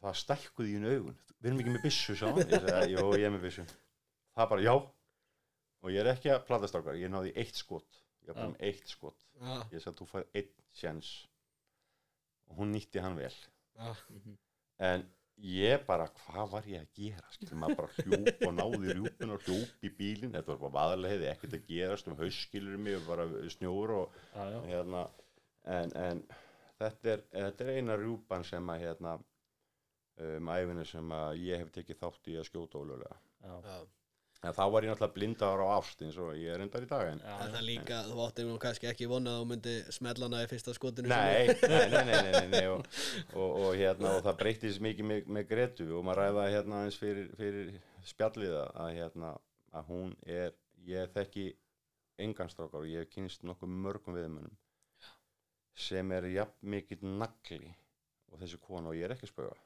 C: það stækkuði í henni augun. Við erum ekki með byssu, sá ég segi, jú, ég er með byssu. Það bara, já. Og ég er ekki að platast okkar, ég náði eitt skot. Ég var bara með eitt skot.
B: Já,
C: ég sagði, þú fær einn sjens og hún nýtti hann vel.
A: Mhm,
C: en ég bara, hvað var ég að gera? Skilur maður bara hljóp og náði rjúpun og hljóp í bílinn, þetta var bara vaðarlega ekkert að gerast um hauskilur mig bara snjór og hérna. En, en þetta, er, þetta er eina rjúpan sem að hérna um æfinu sem að ég hef tekið þátt í að skjóta
A: já.
C: en þá var ég náttúrulega blindaður á ást eins og ég er endar í dag en
B: það líka, þú átti nú kannski ekki vona að þú myndi smellana í fyrsta skotinu
C: Nei, nei, nei, nei, nei, nei, nei og, og, og, hérna, og það breytist mikið með, með Gretu og maður ræða hérna eins fyrir, fyrir spjalliða að, hérna, að hún er, ég þekki enganstrákar og ég hef kynst nokkuð mörgum viðmönnum sem er jafn mikill nagli og þessi kona og ég er ekki að spöga.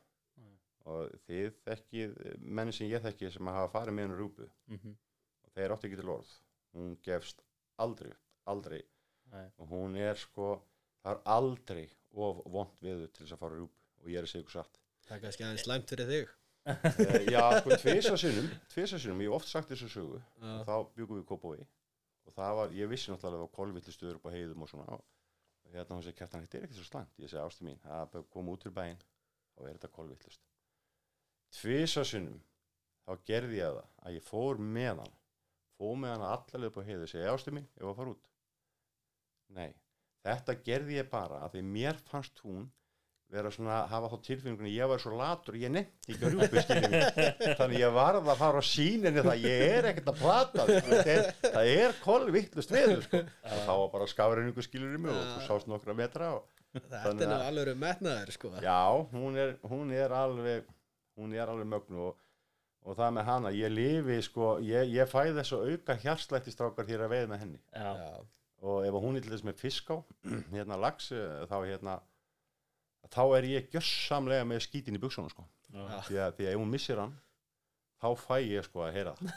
C: Og þið þekkið menn sem ég þekki sem hafa farið með hennar rúpu
A: mhm,
C: og þeir áttu ekki til orð. Hún gefst aldrei aldrei.
A: Nei,
C: og hún er sko það er aldrei of vond við til þess að fara rjúp og ég er að segja ykkur satt.
B: Það er kannski aðeins slæmt fyrir þig.
C: Uh, já, sko, tvisa sinnum, ég hef oft sagt þessu sögu. Og þá byggum við Kópói og það var, ég vissi náttúrulega að það var kolvillistöður upp á heiðum og svona. Og hérna hún segi kæftan, þetta er ekki svo slæmt. Ég segi ástu mín, það kom út úr bæinn og er þetta kolvillist tvisa sinnum þá gerði ég það að ég fór með hann. Fór með hann allarlega upp á heiðu segi ástu mín, ég var að fara út. Nei, þetta gerði ég bara að því mér fannst hún vera svona, hafa þá tilfinningunni ég var svo latur, ég nefndi ekki að skiljum þannig ég varð að fara á síninni það, ég er ekkert að plata þig, það er, það er kolvittlust veður sko. og þá var bara skafreiningu skilur í mig og þú sást nokkra metra og
B: Þetta er
C: að-
B: alveg metnaður sko.
C: Já, hún er, hún er alveg hún er alveg mögnu og, og það með hana, ég lifi sko, ég, ég fæ þess að auka hjarslættistrákar hér að veið með henni.
A: Já,
C: og ef hún er til þess með fisk á hérna lax, eh, þá hérna þá er ég gjössamlega með skítin í buksunum sko.
A: Já,
C: því að, því að ef hún missir hann þá fæ ég sko að heyra það.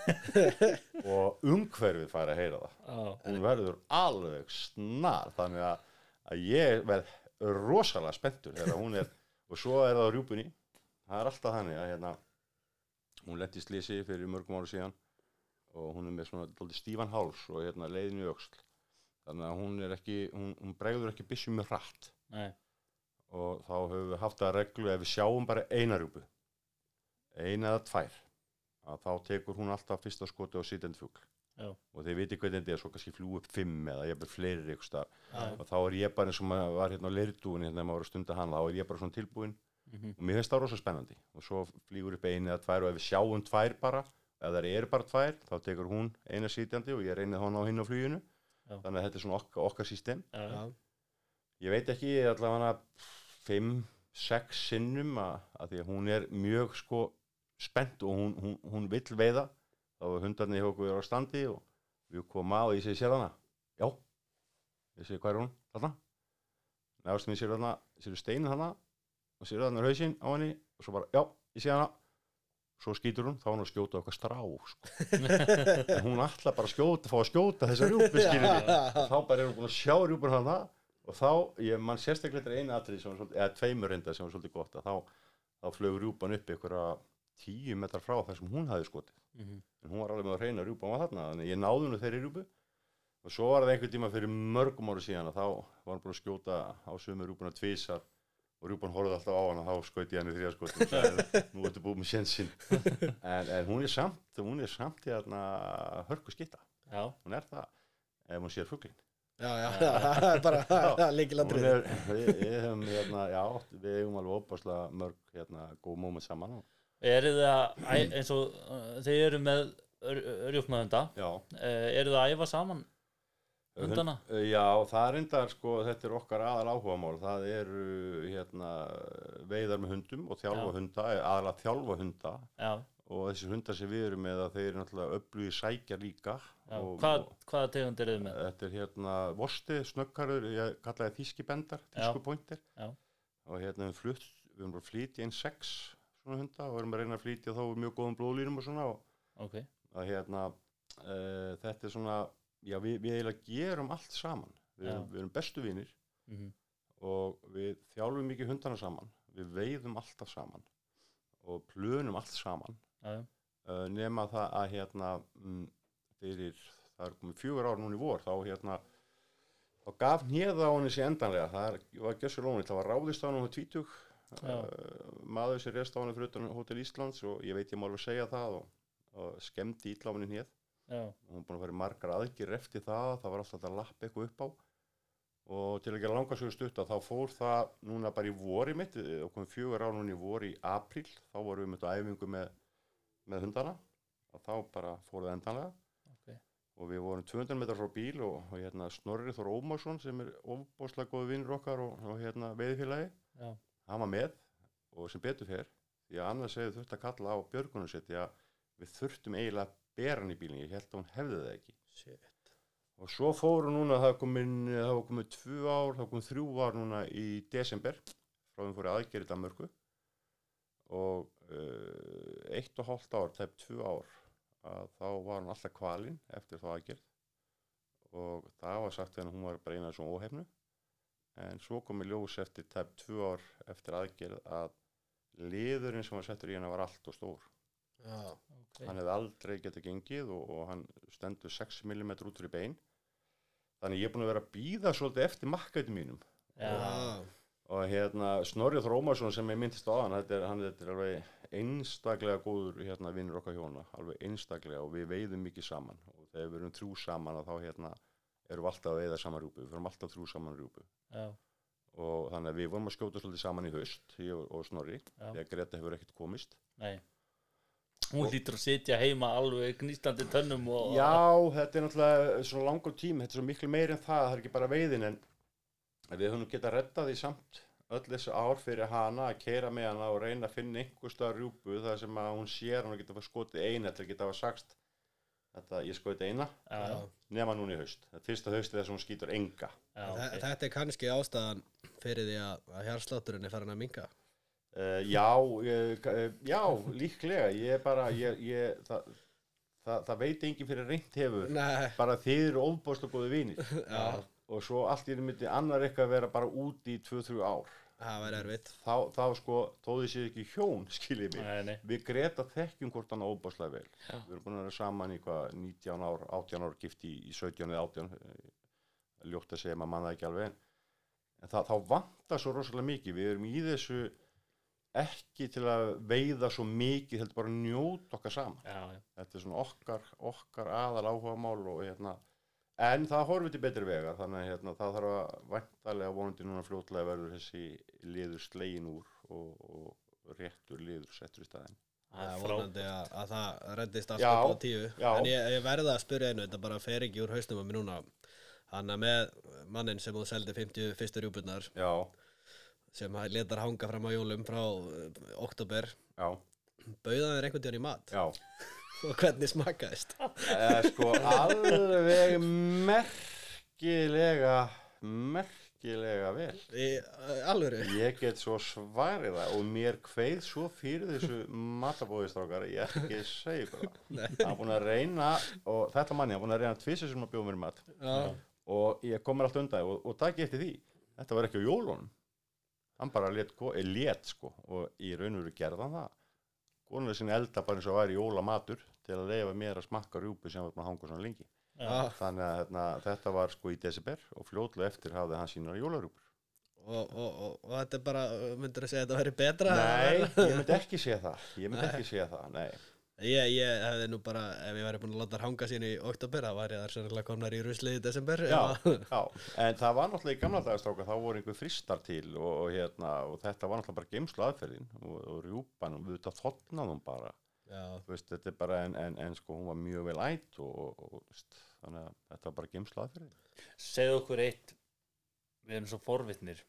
C: Og umhverfið fær að heyra það.
A: Já,
C: hún verður alveg snar þannig að, að ég verð rosalega spenntur þegar hún er og svo er það á rjúpunni það er alltaf þannig að hérna hún lendi slísi fyrir mörgum ára síðan og hún er með svona stífan háls og hérna leiðin í öxl. Þannig að hún er ekki, hún, hún bregður ekki byssum með hratt.
A: Nei,
C: og þá höfum við haft að reglu ef við sjáum bara eina rjúpu eina eða tvær að þá tekur hún alltaf fyrsta skoti á sitjandi fugl.
A: Já.
C: og þeir viti hvernig þetta er svo kannski fljú upp fimm eða ég er fleiri stað
A: já,
C: og þá er ég bara eins og maður var hérna á leirdúin hérna þegar maður var að stunda hann þá er ég bara svona tilbúin
A: mhm,
C: og mér finnst það rosa spennandi. Og svo flýgur upp einu eða tvær og ef við sjáum tvær bara ef það eru bara tvær þá tekur hún eina sitjandi og ég reynið hann á hinn á fluginu.
A: Já.
C: þannig að þetta er svona okkar, okkar system.
A: Já,
C: ég veit ekki allavega fimm, sex sinnum að, að því að hún er mjög sko spennt og hún, hún, hún vill veiða. Þá var hundarnir hjá okkur á standi og við komum að og ég segi sér hana? Já, ég segi hvað er hún? Þarna, nægast mér sér hana sér steinin hana og sér hana hausinn á henni og svo bara já, ég sé hana. Svo skýtur hún, þá hún að skjóta okkar strá sko. en hún ætla bara að skjóta fá að skjóta þessa rjúpi þá bara er hún búin að sjá rjúpur hana og þá, ég mann sérstaklega einu atrið sem var svolítið, eða tveimur reynda sem var svolítið gott þá, þá flög rjúpan upp ykkur að tíu metrar frá þar sem hún hafði skotið.
A: Mhm,
C: en hún var alveg með að reyna rjúpan var þarna þannig ég náði hennu þeirri rjúpu. Og svo var það einhvern tíma fyrir mörgum ára síðan að þá var hann búin að skjóta á sömu rjúpuna tvisar og rjúpan horfði alltaf á hann og þá skaut ég henni þrjá skot og sagði, nú ertu búið með sjensin en, en hún er samt hún er samt í þarna hörku skitta hún er það ef hún sér fuglin
B: já, já, það er bara líkilandrið
C: er, við, hefum hérna, já, við hefum alveg opaslega mörg hérna, góð móment saman og,
A: eru það eins og uh, þeir eru með rjúpnaðunda
C: já,
A: uh, eru það að æfa saman hundana?
C: Hund- Já, það er endar sko, þetta er okkar aðal áhugamál, það eru hérna veiðar með hundum og þjálfa
A: Já.
C: hunda, aðal að þjálfa hunda.
A: Já,
C: og þessi hundar sem við erum með þeir eru náttúrulega öflugi sækja líka og,
A: Hvað,
C: og
A: hvaða tegund er þið með?
C: þetta er hérna vosti, snöggarður, ég kallaði þískibendar, þískupointir og hérna við flutt, við erum flytja einn sex svona hunda og erum að reyna að flytja þá mjög góðum blóðlýrum og svona og
A: Ok,
C: að hérna uh, þetta er svona, já við, við eiginlega gerum allt saman, við erum, við erum bestu vinir
A: mhm,
C: og við þjálfum mikið hundana saman. Við veiðum alltaf saman og plönum allt saman. Uh, nema það að hérna mm, fyrir, það er komið fjögur ár núna í vor þá hérna þá gaf hnið á henni sér endanlega. Það var gjössur lónið, það var ráðist á henni hún tvítug uh, maður sem rest á henni fyrir utan Hotel Íslands og ég veit ég má alveg segja það og, og henni hnið
A: já,
C: og hún er búin að í margar aðgjur eftir það það var alltaf að lappa eitthvað upp á. Og til að gera langa sögur stutta þá fór það núna bara í vori mitt og komið fjögur á núna í vori í apríl. Þá vorum við með þetta æfingu með, með hundana og þá bara fór það endanlega.
A: Ok,
C: og við vorum 200 metrar frá bíl og, og hérna Snorri Þór Ómarsson sem er ofbóðslega góði vinnur okkar og, og hérna veiðfélagi
A: já,
C: hann var með og sem betur fer því að annars hefði þurft að kalla á björgunum sitt því að við þurftum eiginlega að bera hann í bílinn, ég held að hún hefði það ekki.
B: Shit.
C: og svo fóru núna það komin, það komið tvö ár, það komið þrjú ár núna í desember frá þeim fóru aðgerið Danmörku. Og uh, eitt og hálft ár, tæp tvö ár að þá var hann alltaf kvalinn eftir þá aðgerð. Og það var sagt þegar hún var bara eina svona óhefnu. En svo komið ljós eftir tæp tvö ár eftir aðgerð að liðurinn sem var settur í hana var allt og stór
B: Já,
A: ok,
C: hann hefði aldrei getað gengið og, og hann stendur 6 mm út fyrir bein. Þannig ég er búin að vera að býða svolítið eftir makkæti mínum.
A: Já,
C: og hérna Snorri Þrómarsson sem ég myndist á hann þetta er, hann þetta er alveg einstaklega góður hérna vinnur okkar hjóna alveg einstaklega og við veiðum mikið saman. Og þegar við erum þrjú saman þá hérna erum við alltaf að veiða saman rjúpu. Við fyrir alltaf þrjú saman rjúpu.
A: Já,
C: og þannig að við vorum að skjóta svolítið saman í haust ég og, og Snorri þegar Greta hefur ekkert komist.
A: Nei Hún hlýtur að sitja heima alveg gnýstandi tönnum og
C: Já, þetta er náttúrulega svona langur tími, þetta er svo miklu meiri en það, það er ekki bara veiðin en við höfum getað reddað því samt öll þessu ár fyrir hana að keira með hana og reyna að finna einhver stöðar rjúpu þar sem að hún sér hún að geta fara skotið eina til að geta hafa sagst þetta ég skoti eina
A: já,
C: nema núna í haust, þetta er fyrsta hausti þess að hún skýtur enga.
A: Já.
B: Þetta er kannski ástæðan fyrir því að, að hjarslátturinn er farin að minga
C: uh, Já, eh, já, líklega. Ég er bara, ég, ég það, það, það veit enginn fyrir reynt hefur.
B: Nei,
C: bara þið eru ofbóðslega góði vinir.
B: Já,
C: og svo allt í einu myndi annar eitthvað vera bara úti í 2-3 ár.
B: Það væri erfitt.
C: Þá, þá sko, þó þið séu ekki hjón skiljið mig,
A: Nei, nei,
C: við Greta þekkjum hvort hann óbáslega vel.
A: Já.
C: við erum búin að vera saman í hvað 19 ár 18 ár gift í, í 17 eða 18 eh, ljótt að segja maður manna ekki alveg. En, en það, þá vantar svo rosalega mikið. Við erum í þessu ekki til að veiða svo mikið heldur bara að njóta okkar saman.
A: Já, já,
C: þetta er svona okkar, okkar aðal áhuga mál og hérna en það horfið til betri vega þannig að hérna, það þarf að væntalega vonandi núna fljótlega verður þessi liður slegin úr og, og réttur liður settur í staðinn.
B: Það er vonandi að, að það reddist aftur á tíu.
C: já.
B: En ég, ég verða að spyrja einu, þetta bara fer ekki úr hausnum að mér núna. Hann er með mannin sem þú seldi 50 fyrstu rjúpurnar
C: já,
B: sem letar hanga fram á jólum frá uh, oktober
C: já,
B: Bauða þér einhvern tíðan í mat?
C: Já.
B: Og hvernig smakkaðist
C: eða sko alveg merkilega merkilega vel.
B: Í uh, alvöru?
C: Ég get svo svarið það og mér kveið svo fyrir þessu matabóðistrákar ég ekki ykkur það. Hann er búin að reyna og þetta manni, hann er búin að reyna tvisið sem að bjóða mér mat.
B: Já,
C: og ég kom mér allt undan og, og takk eftir því. Þetta var ekki á jólunum hann bara let, let sko og í raun og veru gerði hann það. Konulega sinni elda bara eins og væri jólamatur til að leifa mér að smakka rjúpu sem var búin að hanga svona lengi.
B: Já.
C: þannig að hérna, þetta var sko í desember og fljótlega eftir hafði hann sínar jólarjúpur.
B: Og, og, og, og þetta er bara, myndur að segja að þetta væri betra?
C: Nei, ég myndi ekki segja það. Ég myndi ekki segja það, nei
B: Ég, ég hefði nú bara, ef ég væri búin að láta þær hanga sín í oktober, þá væri það sannlega komnar í ruslið í desember
C: Já, já, en það var náttúrulega í gamla dagastráka þá voru einhver fristar til og, og, hérna, og þetta var náttúrulega bara geimslu aðferðin og, og rjúpan og við þetta þotnaðum bara.
B: Já,
C: þú veist, þetta er bara en, en, en sko hún var mjög vel ætt og, og, og þú veist, þannig að þetta var bara gemslað fyrir því.
A: segðu okkur eitt við erum svo forvitnir.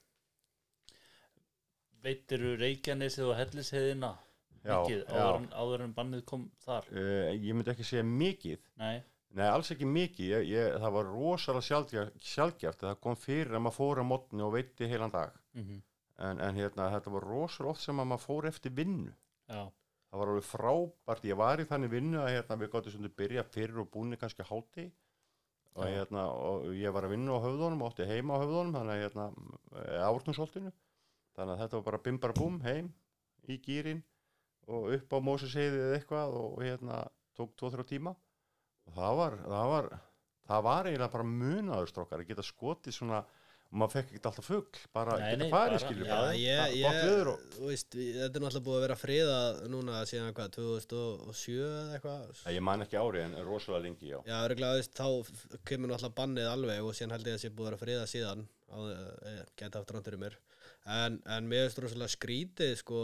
A: Veitiru Reykjanesið og Hellisheðina
C: Já,
A: mikið áður, áður en bannið kom þar.
C: Uh, ég myndi ekki segja mikið.
A: Nei,
C: Nei, alls ekki mikið, ég, ég, það var rosalega sjálfgjart, sjálfgjart það kom fyrir að maður fór á mótni og veitti heilan dag.
A: Mm
C: en, en hérna, þetta var rosalega oft sem að maður fór eftir vinnu.
A: Já,
C: það var alveg frábært, ég var í þannig vinnu að hérna, við gáttum svona byrja fyrir og búinni kannski háti og, hérna, og ég var að vinna á höfðunum og átti heima á höfðunum þannig að hérna, ártúnsholtinu þannig að þetta var bara bim bara búm heim í gýrin og upp á Móseseiði eða eitthvað og hérna tók 2-3 tíma. Og það var það var, það var eiginlega bara munaður strókar að geta skotið svona og maður fekk ekkert alltaf fugg bara
A: Nei,
C: geta farið skilur
B: veist, þetta er náttúrulega búið að vera friðað núna síðan hvað, 2007 eða eitthvað?
C: Ég man ekki ári en rosalega lengi, já.
B: Já, örgulega, veist, þá kemur náttúrulega bannið alveg og síðan held ég að það sé búið að vera friðað síðan á, e, geta haft rántur í mér. En, en mér finnst rosalega skrítið sko,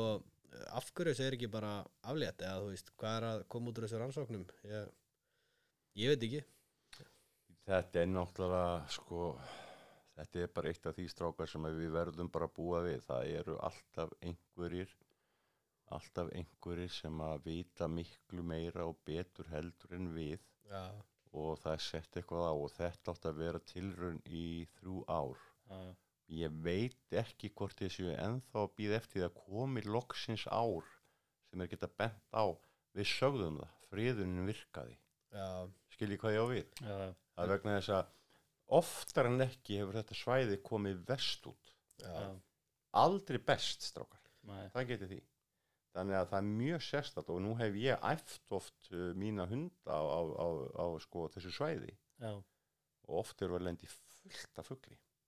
B: af hverju segir ekki bara aflétt eða þú veist, hvað er að koma út úr þessu rannsóknum ég, ég veit ekki
C: Þetta er náttúrulega, sko, þetta er bara eitt af því strákar sem við verðum bara að búa við. Það eru alltaf einhverjir, alltaf einhverjir sem að vita miklu meira og betur heldur en við
B: Já,
C: og það er sett eitthvað á og þetta átt að vera tilraun í þrjú ár.
A: já.
C: Ég veit ekki hvort þessu ennþá að býða eftir að komi loksins ár sem er geta bent á. Við sögðum það, friðunin virkaði.
B: já,
C: Skiljið hvað ég á við? Það er vegna þess að oftar en ekki hefur þetta svæði komið vest út.
B: já,
A: já.
C: Aldrei best, strákar.
A: Nei,
C: Það geti því. Þannig að það er mjög sérstætt og nú hef ég æft oft uh, mína hunda á, á, á, á sko, þessu svæði
A: já,
C: og oft eru að lendi fullt af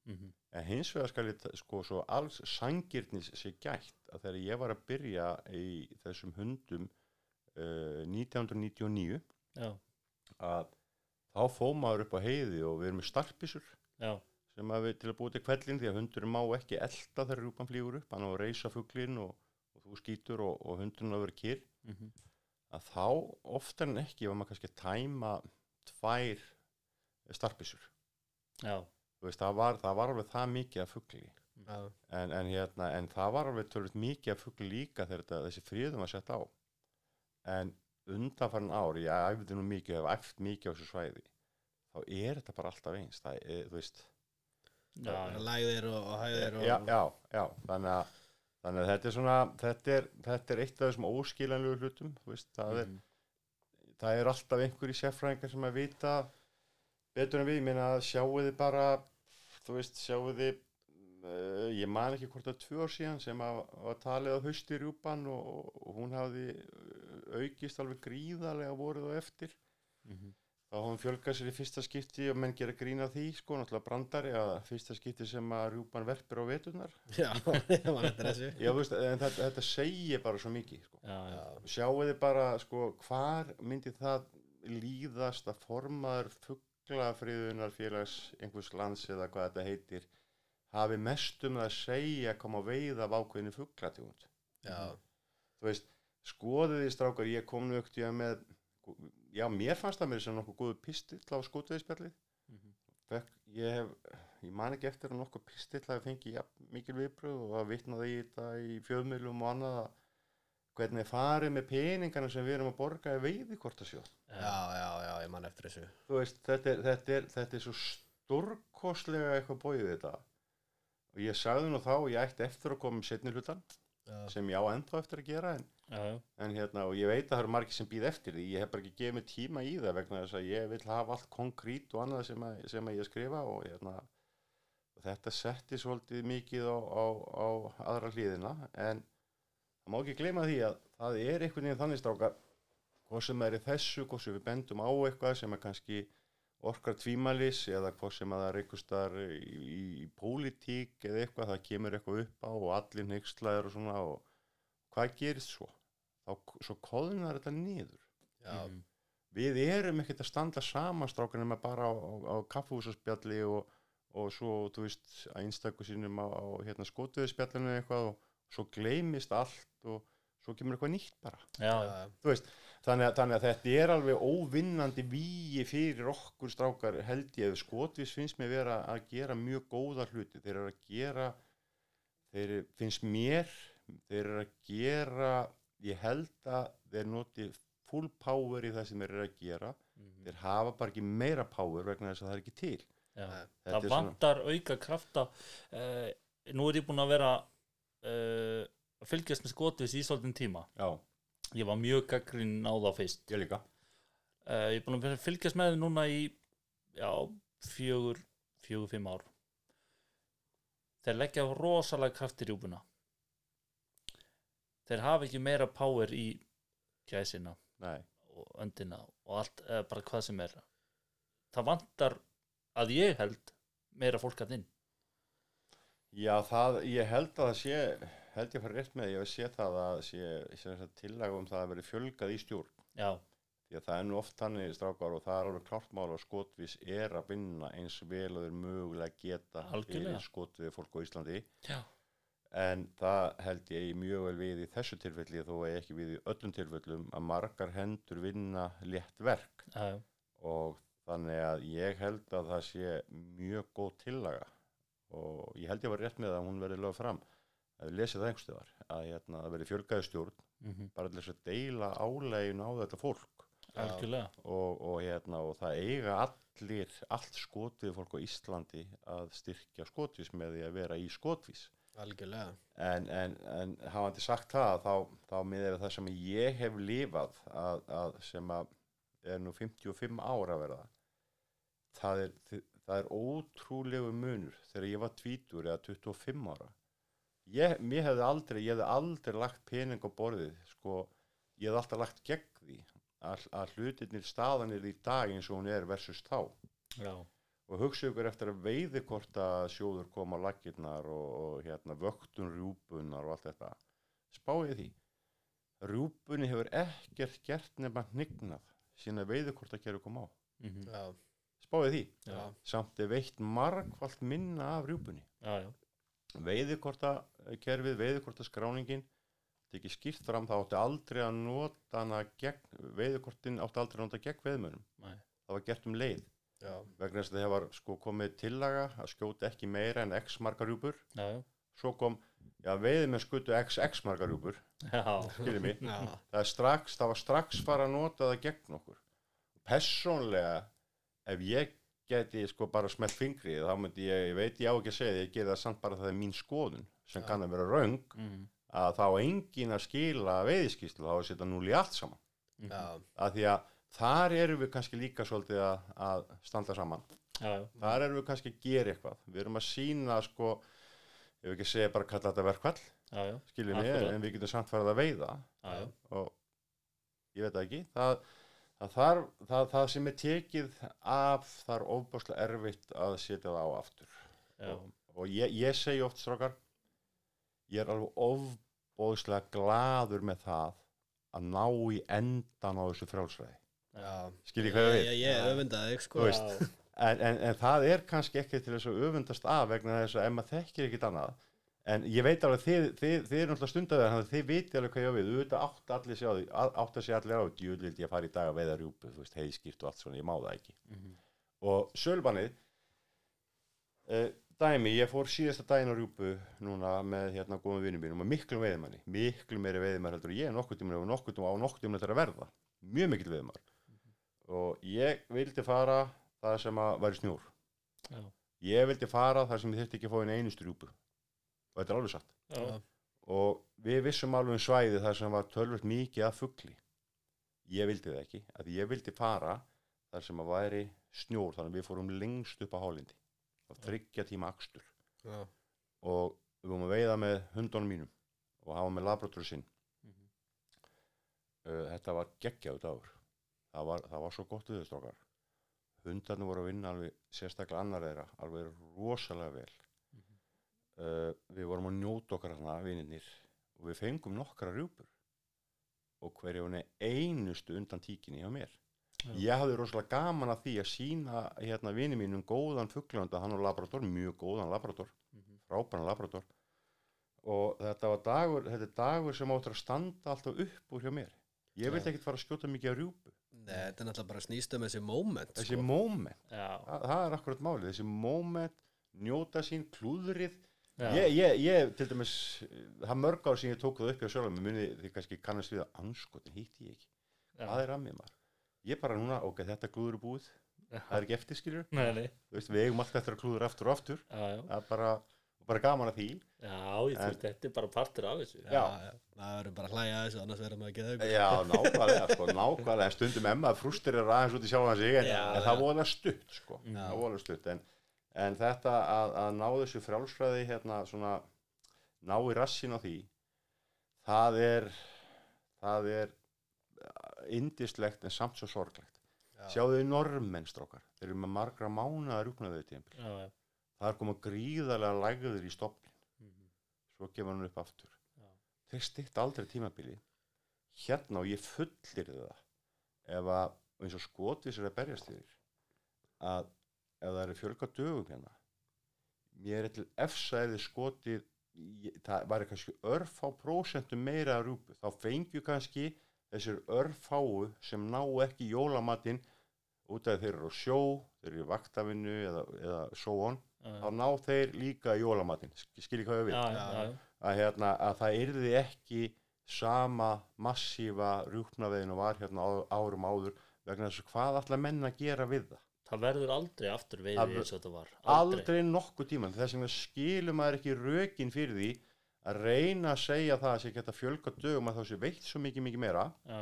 C: fugli.
A: mhm,
C: En hins vegar skal ég sko svo alls sangirnis sé gætt að þegar ég var að byrja í þessum hundum uh, 1999
A: já,
C: að þá fóð maður upp á heiði og við erum starpisur
A: já,
C: sem að við til að búið til kvellin því að hundurinn má ekki elda þegar rjúpan flýgur upp hann á að reysa fuglin og, og þú skýtur og, og hundurinn á að vera kýr
A: mhm,
C: að þá oftar en ekki var maður kannski að tæma tvær starpisur
A: já,
C: veist, það, var, það var alveg það mikið af fugli.
B: Já,
C: en, en, hérna, en það var alveg tölvöld mikið af fugli líka þegar þetta, þessi fríðum var sett á. En undanfarin ár ég æfði nú mikið, hef æft mikið á þessu svæði þá er þetta bara alltaf eins. Það er, þú veist.
A: Já, já.
B: lægðir og, og hæðir og
C: já, já, já, þannig að þannig að þetta er svona þetta er, þetta er eitt af þessum óskilanlegu hlutum þú veist, það er,
A: mhm,
C: það er alltaf einhverjir sérfræðingar sem að vita betur en við, ég meina sjáu þið bara þú veist, sjáu þið uh, ég man ekki hvort það er tvö ár síðan sem að, að talið á hausti rjúpan og, og hún hafði uh, aukist alveg gríðarlega vorið og eftir.
A: Mhm,
C: þá hafði hún fjölgað sér í fyrsta skipti og menn gera grín af því, sko, náttúrulega brandari að fyrsta skipti sem að rjúpan verpir á veturnar.
B: Já, ég man eftir þessu.
C: Já, veist, en þetta, þetta segir bara svo mikið, sko.
A: Já, já,
B: já,
C: sjáu þið bara sko hvar myndi það líðast að formaður fugglafriðunar félags einhvers lands eða hvað þetta heitir hafi mest um það að segja að koma að veiða af ákveðinu fugglatjónd
B: já,
C: þú veist, skoðið þið strákar ég kom nú ekkert með já, mér fannst það mér sem nokkuð góðu pistill á skotveðspjallið
A: mhm,
C: Fekk, ég hef, ég man ekki eftir að nokkuð pistill hafi fengið ja, mikil viðbröð og að vitnaði í þetta í fjöðmjölum og annað að hvernig er farið með peningana sem við erum að borga í veiði hvort að sjó
B: já, já, já, ég man eftir þessu.
C: Þú veist, þetta er, þetta er, þetta er svo stórkostlega eitthvað bóið þetta. Og ég sagði nú þá, ég ætti eftir að koma með setni hlutan
B: já,
C: sem ég á ennþá eftir að gera en,
A: já,
C: en hérna, og ég veit að það eru margir sem býð eftir því, ég hef bara ekki gefið mig tíma í það vegna þess að ég vil hafa allt konkrít og annað sem að, sem að ég skrifa og hérna og þetta setti svolítið mikið á, á, á aðra hlýðina en það má ekki gleyma því að það er einhvern veginn þannig strákar hvað sem er í þessu, hvað sem við bendum á eitthvað sem er kannski orkar tvímælis eða hvað sem að það er einhver staðar í, í, í pólitík eða eitthvað, það kemur eitthvað upp á og allir neykslæður og svona og hvað gerist svo? Þá, svo kóðunar þetta niður.
B: Já,
A: mhm,
C: við erum ekkert að standa saman strákan nema bara á, á, á kaffhúsaspjalli og, og svo, þú veist, að einstakku sínum á, á hérna, skotuðspjallinu eitthvað og svo gleymist allt og svo kemur eitthvað nýtt bara.
A: Já,
C: veist, þannig að, þannig að þetta er alveg óvinnandi víi fyrir okkur strákar held ég, skotvis finnst mér vera að gera mjög góða hluti. Þeir eru að gera þeir finnst mér þeir eru að gera ég held að þeir noti full power í það sem þeir eru að gera.
A: Mhm.
C: þeir hafa bara ekki meira power vegna þess að það er ekki til.
A: Það
C: er svona-
A: vantar auka krafta. Uh, nú er ég búin að vera uh, að fylgjast með skotvis í svolítinn tíma.
C: Já,
A: ég var mjög gaggrinn á það fyrst.
C: Ég líka.
A: Uh, ég er búin að fylgjast með þeim núna í já, fjögur fjögur, fimm ár. Þeir leggja rosalega kraft í rjúpuna. Þeir hafa ekki meira power í gæsina
C: Nei.
A: og öndina og allt, eða bara hvað sem er. Það vantar að ég held meira fólk að inn.
C: Já, það, ég held að það sé, held ég að fara rétt með, ég hef sé það að sé, sé tillaga um það að veri fjölgað í stjórn.
A: já,
C: Því að það er nú oft þannig strákar og það er alveg klart mál að skotvís er að vinna eins vel og þeir mögulega geta
A: Algjörlega.
C: skotvið fólk á Íslandi.
A: já,
C: En það held ég mjög vel við í þessu tilfelli þó að ekki við í öllum tilfellum að margar hendur vinna létt verk
A: já,
C: og þannig að ég held að það sé mjög góð tillaga og ég held ég var rétt með að hún verði lögð fram að við lesið það einhverstuðar að hérna, það verði fjölgaði stjórn
A: Mm
C: bara til þess að deila álegin á þetta fólk.
A: Algjörlega.
C: Og, og, hérna, og það eiga allir allt skotvið fólk á Íslandi að styrkja skotvís með því að vera í skotvís.
B: Algjörlega.
C: En, en, en hafandi sagt það þá, þá við það sem ég hef lifað að, að sem að er nú 55 ára verða. Það er, það er ótrúlegu munur þegar ég var tvítur eða 25 ára ég, mér hefði aldrei, ég hefði aldrei lagt pening á borðið sko, ég hefði alltaf lagt gegn því að, að hlutirnir staðanir í dag eins og hún er versus þá.
A: Já,
C: og hugsa ykkur eftir að veiði hvort að sjóður koma á laggirnar og, og hérna vöktun rjúpunar og allt þetta. Spáið því. Rjúpunni hefur ekkert gert síðan að veiði hvort að gera koma á.
A: Mm
B: já,
C: spáið því,
A: já,
C: samt er veitt margfalt minna af rjúpunni.
A: Já, já.
C: Veiði hvort að kerfið, veiði hvort að skráningin þetta er ekki skýrt fram, það átti aldrei að nota hana gegn, veiði hvortin átti aldrei að nota gegn veiðmönum,
A: Nei.
C: það var gert um leið.
B: Já,
C: vegna þess að það var sko komið tillaga að skjóta ekki meira en x margar rjúpur.
A: Já, já.
C: svo kom, já veiði með skutu x x margar rjúpur,
A: já.
C: skiljið mig.
B: Já,
C: það er strax, það var strax fara að nota það gegn okkur. Persónlega ef ég geti sko bara smelt fingri þá myndi ég, ég veit ég á ekki að segja því, ég geri það samt bara það er mín skoðun sem
B: Já.
C: kann að vera raung
A: Mm.
C: að þá á engin að skila veiðiskíslu þá að setja núl í allt saman.
A: -hmm.
B: já,
C: að því að þar erum við kannski líka svolítið að, að standa saman.
A: Já, já.
C: þar erum við kannski að gera eitthvað. Við erum að sína sko ef við ekki segja bara að kalla þetta verkvall
A: já, já.
C: skiljum við, en við getum samt farið að veiða. Og ég veit það ekki. Það, það, þar, það, það sem er tekið af það er ofbáslega erfitt að setja það á aftur. Og, og ég, ég segi oft strákar ég er alveg ofbóðslega gladur með það að ná í endan á þessu frjálsræði.
B: Já.
C: Skiljið hvað ég
B: ég,
C: veit?
B: ég öfundaði þig sko.
C: En, en, en það er kannski ekki til þess að öfundast af vegna þess að ef maður þekkir ekkit annað en ég veit alveg þið, þið, þið er náttúrulega stundaðið þannig að þið viti alveg hvað ég á við. Auðvitað átt allir sig á því átt að sé allir á því djúl vildi ég fara í dag að veiða rjúpu? Þú veist heiðskýrt og allt svona, ég má það ekki.
A: Mhm.
C: og sölbannið uh, dæmi, ég fór síðasta daginn á rjúpu núna með hérna góðum vinnum mínum og miklu veiðmanni, miklu meiri veiðmann heldur ég nokkuð tíma og nokkuð tíma á nokkuð tíma þetta er að verða. Mjög mikil og að væri snjór.
A: Já.
C: ég vildi fara þar sem ég þurfti ekki að fá einu einustu rjúpu og þetta er alveg satt.
A: Já.
C: og við vissum alveg um svæði þar sem var tölvöld mikið af fugli. Ég vildi það ekki að ég vildi fara þar sem að væri snjór þannig að við fórum lengst upp á hálindi. Og þryggja tíma akstur.
B: Já,
C: og við vorum að veiða með hundunum mínum og hafa með labratur sinn.
A: Mhm.
C: uh, þetta var geggjaðu dagur. Það var, það var svo gott við strókar hundarnir voru að vinna alveg sérstaklega annar þeirra alveg rosalega vel. Uh, við vorum að njóta okkar hana vininir og við fengum nokkra rjúpur. Og er einustu undan tíkinni hjá mér.
A: Já.
C: ég hafði rosalega gaman að því að sína hérna vini mínum góðan fugglönda hann og labrador, mjög góðan labrador.
A: Mhm.
C: frábæran labrador. Og þetta var dagur þetta dagur sem áttur að standa alltaf upp úr hjá mér. Ég vil
A: Já.
C: ekkert fara að skjóta mikið á rjúpu.
B: Nei, þetta er náttúrulega bara snýst um þessi moment
C: þessi
B: sko.
C: moment,
A: já,
C: það, er akkurat málið. Þessi moment, njóta sín klúðrið ég, ég, ég, til dæmis það er mörg ár sem ég tók það upp hjá sjálfum muni þið kannski kannast við að anskotin hýtti ég ekki?
A: Já,
C: hvað er að mér maður? Ég bara núna, ok, þetta klúður er búið.
A: Já.
C: það er ekki eftir skiljur
A: Nei, nei,
C: veist, við eigum alltaf eftir að klúður aftur og aftur.
A: Já, já,
C: það er bara, bara gaman að því.
A: Já, ég veist, þetta er bara partur af þessu.
B: Já, það verður bara að hlæja að þessu annars verður maður ekki þau
C: já, nákvæmlega, sko, nákvæmlega. Stundum emma frústirir aðeins út í sjálfan sig en,
B: Já, já.
A: Já.
C: þetta að, að ná þessu frjálsfræði hérna svona ná í rassin á því það er það er indislegt en samt svo sorglegt. Sjáðu þið normenn strókar þeir eru með margra mánuða rúknaðið tímpil
A: já, já,
C: það er komað gríðarlega lægður í stopnin
A: mhm,
C: svo kemur hann upp aftur.
A: Já.
C: þeir stytt aldrei tímabili. Hérna og ég fullir það ef að eins og skotið sér að berjast yfir að ef það eru fjölga dögum hérna. Mér er til efsa eða skotið það væri kannski örfá prósentum meira að rúpu þá fengju kannski þessir örfáu sem ná ekki jólamatinn út af þeir eru á sjó þeir eru í vaktafinu eða, eða so on
A: já,
C: þá ná þeir líka jólamatinn. Skilji hvað ég vil
A: já, já, já, já,
C: að, hérna, að það yrði ekki sama massífa rjúpnaveðin og var hérna á, árum áður vegna þess að hvað ætla menn að gera við það
A: það verður aldrei aftur veiði
C: ver-
A: eins og þetta var.
C: Aldrei, nokkuð tíman þess vegna skilur maður ekki rökin fyrir því að reyna að segja það að sé geta fjölga dögum að þá sé veitt svo mikið mikið meira.
A: Já,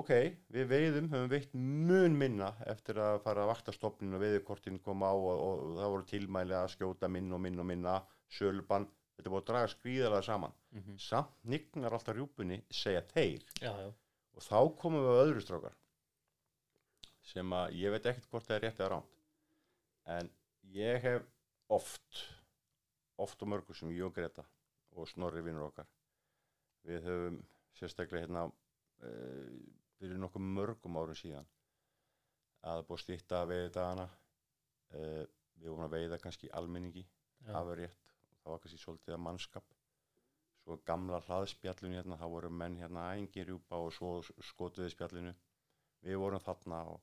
C: ok, við veiðum, höfum veitt mun minna eftir að fara að vakta stopnin og veiðukortin koma á og, og það voru tilmæli að skjóta minn og minn og minna sölubann, þetta búið að draga skrýðalega saman.
A: Mhm,
C: samt nignar alltaf rjúpunni segja
A: já,
C: og þá komum við öðru strákar sem að ég veit ekkert hvort það er rétt eða ránt en ég hef oft oft og mörgur sem ég og Greta og Snorri vinnur okkar við höfum sérstaklega hérna uh, fyrir nokkuð mörgum árum síðan að búið stýtta veiði dagana uh, við vorum að veiða kannski almenningi það var rétt og það var kannski svolítið að mannskap. Svo gamla hlaðspjallinu hérna það voru menn hérna ængir rjúpa og svo skotuði spjallinu. Við vorum þarna og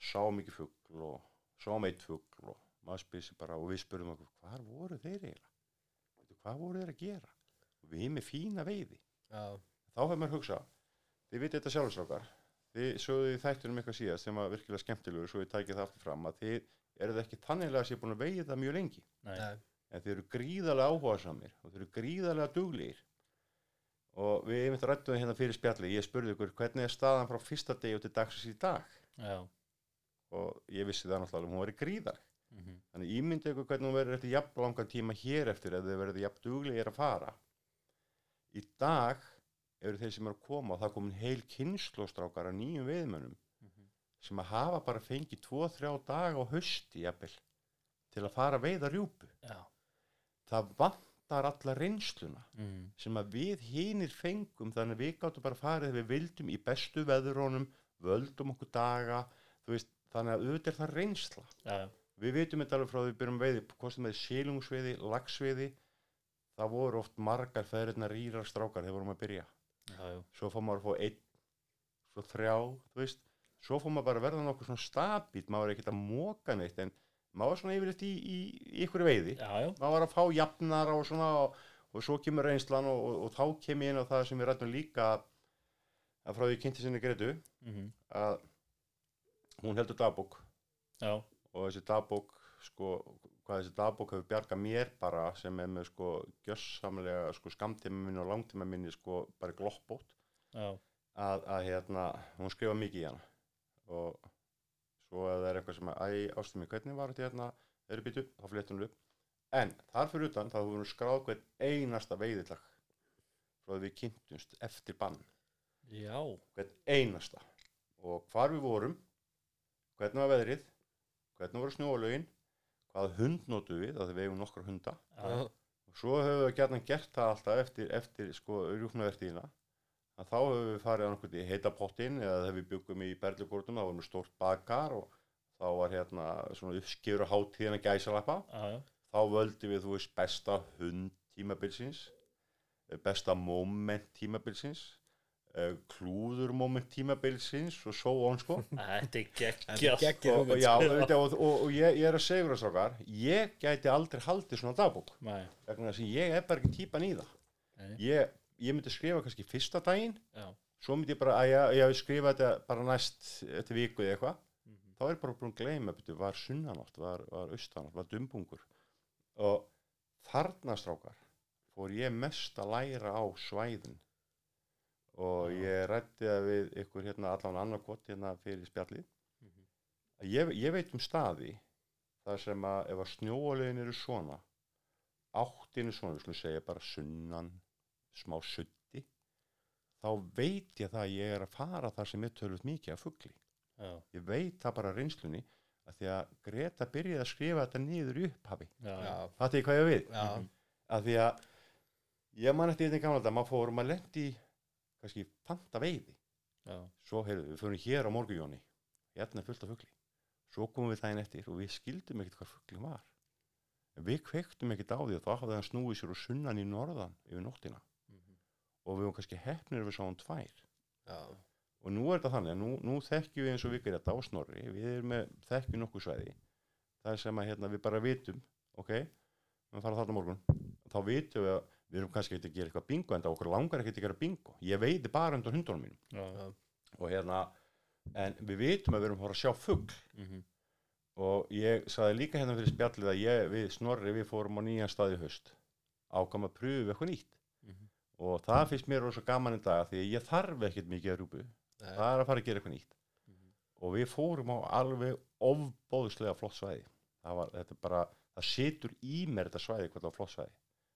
C: sáum ekki fugl og sáum eitt fugl og maður spyrir sig bara og við spurðum okkur hvað voru þeir eiginlega? Hvað voru þeir að gera? Og við með fína veiði.
B: Já,
C: þá hefur maður hugsa þið vitið þetta sjálfsrákar þið sögðu í þættunum eitthvað síðast sem var virkilega skemmtilegur svo ég tækið það aftur fram að þið eruð ekki tannilega að sé búin að veiða mjög lengi.
A: Nei,
B: nei,
C: en þeir eru gríðarlega áhugasamir og þeir eru gríðarlega duglegir. Og við einmitt rættum hérna fyrir spjalli ég spurði ykkur hvernig er staðan frá fyrsta degi og til dagsins í dag?
A: Já,
C: og ég vissi það náttúrulega að hún verið gríðar
A: mhm,
C: þannig ímyndi ykkur hvernig hún verður eftir jafn langan tíma hér eftir ef þau verður jafn duglegir að fara. Í dag eru þeir sem eru að koma og það komin heil kynnslóstrákar af nýjum veiðmönnum
A: mhm,
C: sem að hafa bara fengið 2-3 daga á hösti jafnvel til að fara að veiða rjúpu.
A: Já,
C: það vantar alla reynsluna
A: mhm,
C: sem að við hinir fengum þannig að við gáttum bara farið þegar við vildum í bestu veðurónum, völdum okkur daga þú veist, þannig að auðvitað er það reynsla.
A: Já,
C: við vitum þetta alveg frá því við byrjum veiði kostum með sílungsveiði, lagsveiði það voru oft margar feðrirna rýrar strákar þegar vorum að byrja.
A: Já,
C: svo fór maður að fá einn svo þrjá, þú veist. Svo fór maður bara að verða nokkuð svona stabít maður er ekkert að móka neitt en maður var svona yfirleitt í, í, í ykkur veiði.
A: Já,
C: maður var að fá jafnar og svona og, og svo kemur reynslan og, og, og þá kem ég inn á það sem við rættum líka að frá því kynnti sinni Gretu
A: mhm,
C: að hún heldur dagbók.
A: Já,
C: og þessi dagbók sko, hvað þessi dagbók hefur bjargað mér bara sem er með sko gjössamlega sko skamtíma minni og langtíma minni sko bara gloppbót að, að hérna, hún skrifa mikið í hana. Og svo að það er eitthvað sem að, æ, ástum mig, hvernig var þetta hérna, eru býtu, þá fléttum við upp. En þar fyrir utan, þá hefur hún skráð hvern einasta veiðilag frá því við kynntumst eftir bann.
A: Já,
C: hvern einasta. Og hvar við vorum hvernig var veðrið? Hvernig voru snjólaugin hvaða hund notu við, af því við eigum nokkra hunda.
A: Já,
C: svo höfum við gætna gert það alltaf eftir, eftir sko að þá höfum við farið annarkvæmt í heita pottin eða þegar við byggum í berlugórnum þá varum við stórt bakar og þá var hérna svona uppskjöru hátíðina gæsalappa.
A: Já, já,
C: þá völdi við þú veist besta hund tímabilsins eh, besta moment tímabilsins uh, klúður moment tímabilsins og svo on sko.
A: Þetta er
B: er
C: og, og, já,
B: sko.
C: og, og, ég, ég er að segja það strákar ég gæti aldrei haldið svona dagbók.
A: Nei,
C: vegna þess að ég er bara ekki típan í það.
A: Nei.
C: ég, ég myndi skrifa kannski fyrsta daginn
A: já.
C: svo myndi ég bara að ég, ég skrifa þetta bara næst eftir viku eða eitthvað.
A: Mhm.
C: þá er bara búin að gleyma betur, var sunnanátt, var, var austanátt, var dumbungur. Og þarna strákar fór ég mest að læra á svæðin og ég rætti það við ykkur hérna allan annarkott hérna fyrir spjallið.
A: Mhm.
C: að ég, ég veit um staði þar sem að ef að snjóalegin eru svona áttinu svona, við skulum segja bara sunnan, smá sutti þá veit ég það að ég er að fara þar sem er tölvöld mikið af fugli.
A: Já,
C: ég veit það bara reynslunni að því að Greta byrjaði að skrifa þetta niður í upphafi. Það er hvað ég við?
B: Já,
A: Mhm.
C: að því að ég man eftir þetta gamla þetta maður fór, maður lendi í kannski fanta veiði.
A: Já,
C: svo heyrðu, við fórum hér á morgujóni hérna er fullt af fugli. Svo komum við daginn eftir og við skildum ekkert hvað fugli var. En við kveiktum ekkert á því og þá hafði hann snúið sér úr sunnan í norðan yfir nóttina.
A: Mhm.
C: og við varum kannski hefnir ef við sáum tvær.
B: Já,
C: og nú er þetta þannig að nú, nú þekkjum við eins og við gerum þetta á snorri. Við erum með þekkjum nokkuð svæði. Það er sem að hérna, við bara vitum ok, við fara þarna morgun. Þá vitum við að við erum kannski ekkert að gera eitthvað bingo en það okkur langar ekkert að gera bingo. Ég veiði bara undan hundunum mínum.
A: Já,
C: og hérna, en við vitum að við erum að fara að sjá fugg
A: mhm,
C: og ég saði líka hérna fyrir spjallið að ég, við snorri við fórum á nýjan stað í haust. Ákvæm að pröfu eitthvað nýtt.
A: Mhm,
C: og það finnst mér rosa gaman í dag því ég þarf ekkert mikið að
B: Nei.
C: það er að fara að gera eitthvað nýtt.
A: Mhm.
C: og við fórum á alveg ofbóðslega flott svæði. Það var, bara, það situr í mér þetta svæði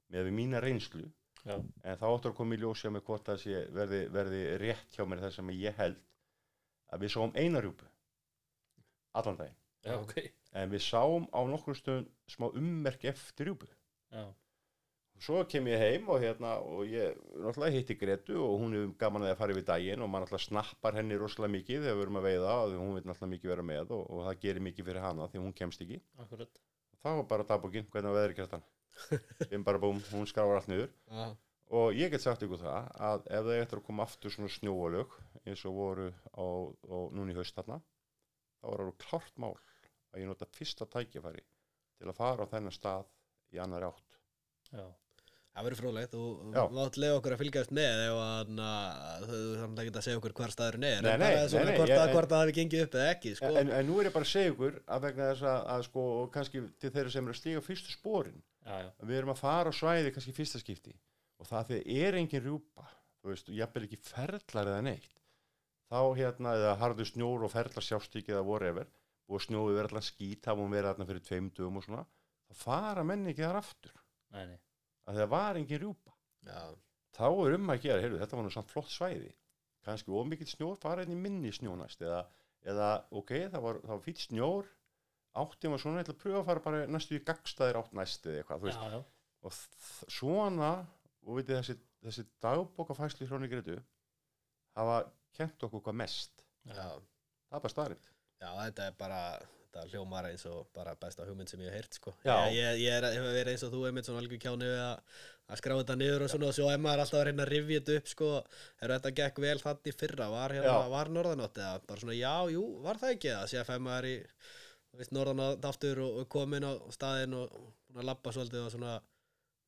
C: það með við mína reynslu.
A: Já,
C: en þá áttur að koma í ljósja með hvort það sé verði, verði rétt hjá mér það sem ég held að við sáum eina rjúpu allan daginn.
A: Já, ok.
C: En við sáum á nokkur stund smá ummerk eftir rjúpu.
A: Já,
C: svo kem ég heim og hérna og ég náttúrulega hitti Gretu og hún hefur gaman að fara yfir daginn og maður náttúrulega snappar henni rosalega mikið þegar við erum að veiða og hún vil náttúrulega mikið vera með og, og það gerir mikið fyrir hana því hún kemst ekki.
A: Akkurat.
C: Þá var bara dagbókin, hvernig var veðri gert við bara búm, hún skráður allt niður.
B: Já,
C: og ég get sagt ykkur það að ef það eftir að koma aftur svona snjóalög eins og voru á, á núna í haust þarna þá er það klárt mál að ég nota fyrsta tækifæri til að fara á þennan stað í annar átt.
A: Já,
B: það verður frólægt þú
C: Já.
B: mátt leiða okkur að fylgjast með na, þú samt ekki að segja okkur hvar staðurinn er
C: Nei,
B: en bara svona hvort, að, það hafi gengið upp eða ekki sko.
C: en, en nú er ég bara að segja ykkur að vegna þess að, að sko, og kannski til þeirra sem eru að stíga fyrstu spórin við erum að fara á svæði kannski fyrsta skipti. Og það því er engin rjúpa þú veist, og jafnvel ekki ferlar eða neitt þá hérna, eða harðu snjór og ferlar sjást ekki eða whatever og snjóði verið allan skít hafa hún verið þarna fyrir tveim dögum og svona þá fara menni ekki þar aftur.
A: Nei, nei.
C: Að það var engin rjúpa.
B: Já,
C: þá er um að gera, heyrðu, þetta var nú samt flott svæði. Kannski of mikill snjór fara inn í minni snjónast eða, eða ok, það var, það var fýtt snjór áttum að svona, ég ætla að pröfa að fara bara næstu í gagstaðir átt næstu eða eitthvað, þú veist.
A: Já, já,
C: og svona og veitir þessi, þessi dagbókafæsli hróni Gretu hafa kent okkur hvað mest.
B: Já,
C: það er bara starrið
B: já, þetta er bara þetta hljómar eins og bara besta hugmynd sem ég hef heyrt sko. Ég, ég, ég er, hef verið eins og þú einmitt svona algjör kjáni við að, að skrá þetta niður og svona og svo er maður alltaf að reyna að rifja þetta upp sko, er þetta gekk vel þannig fyrra? Var, hérna, var norðanátt eða bara svona já, jú, var það ekki? Það sé að fem maður í veist, norðanátt aftur og, og komin á staðinn og búin að labba svolítið og svona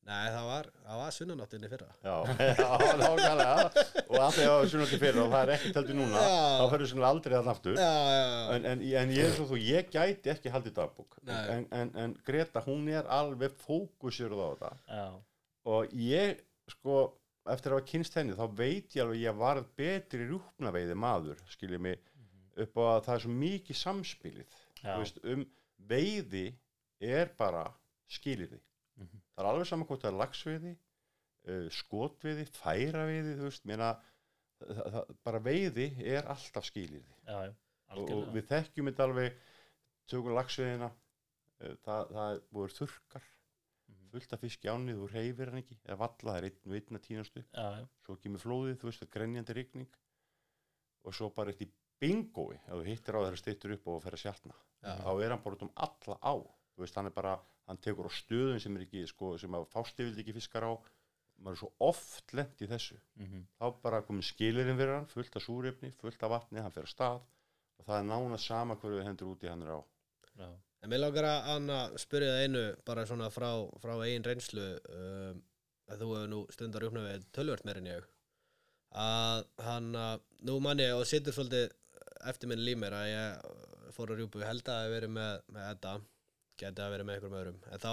B: nei, það var, það var sunnanáttinni fyrra.
C: Já, já, nákvæmlega. Og alltaf ég var til fyrir og það er ekki taldi núna
B: Já.
C: þá ferður svona aldrei að aftur.
B: Já, já, já,
C: en, en, en ég er svo þú, ég gæti ekki haldið dagbók.
B: Nei.
C: en, en, en Greta hún er alveg fókusir á þetta.
A: Já,
C: og ég sko eftir að hafa kynst henni þá veit ég alveg að ég varð betri rúpnaveiði maður skiljið mig upp á að það er svo mikið samspilið veist, um veiði er bara skilirði
A: Mhm.
C: það er alveg saman hvort það er lagsveiði uh, skotveiði, færaveiði þú veist, mér það, bara veiði er alltaf skilirði
A: já,
C: og, og við þekkjum þetta alveg tökum lagsveiðina uh, það, það voru þurkar
A: Mhm.
C: fullt af fisk í ánni, þú reyfir hann ekki eða valla, það er einn og einn að tínastu
A: Já, já,
C: svo kemur flóðið, þú veist, það er grenjandi rigning. Og svo bara eitt í bingói ef þú hittir á þeirra stýttur upp og fer að sjálfna
B: Já.
C: þá er hann bara út um alla á þú veist, hann er bara, hann tekur á stöðun sem er ekki, sko, sem að fásti vildi ekki fiskar á maður er svo oft lent í þessu
A: Mhm.
C: þá bara komið skilirinn fyrir hann fullt af súrefni, fullt af vatni, hann fer að stað og það er nána sama hverju við hendur úti hann er á
A: Já.
B: En mér langar að Anna spyrja það einu bara svona frá, frá eigin reynslu um, að þú hefur nú stundar uppnað við tölvört meir en ég að hann að nú manni og situr svolítið eftir minn límir að ég fór að rjúpu ég held að það hef verið með, með þetta geti að verið með einhverjum öðrum. En þá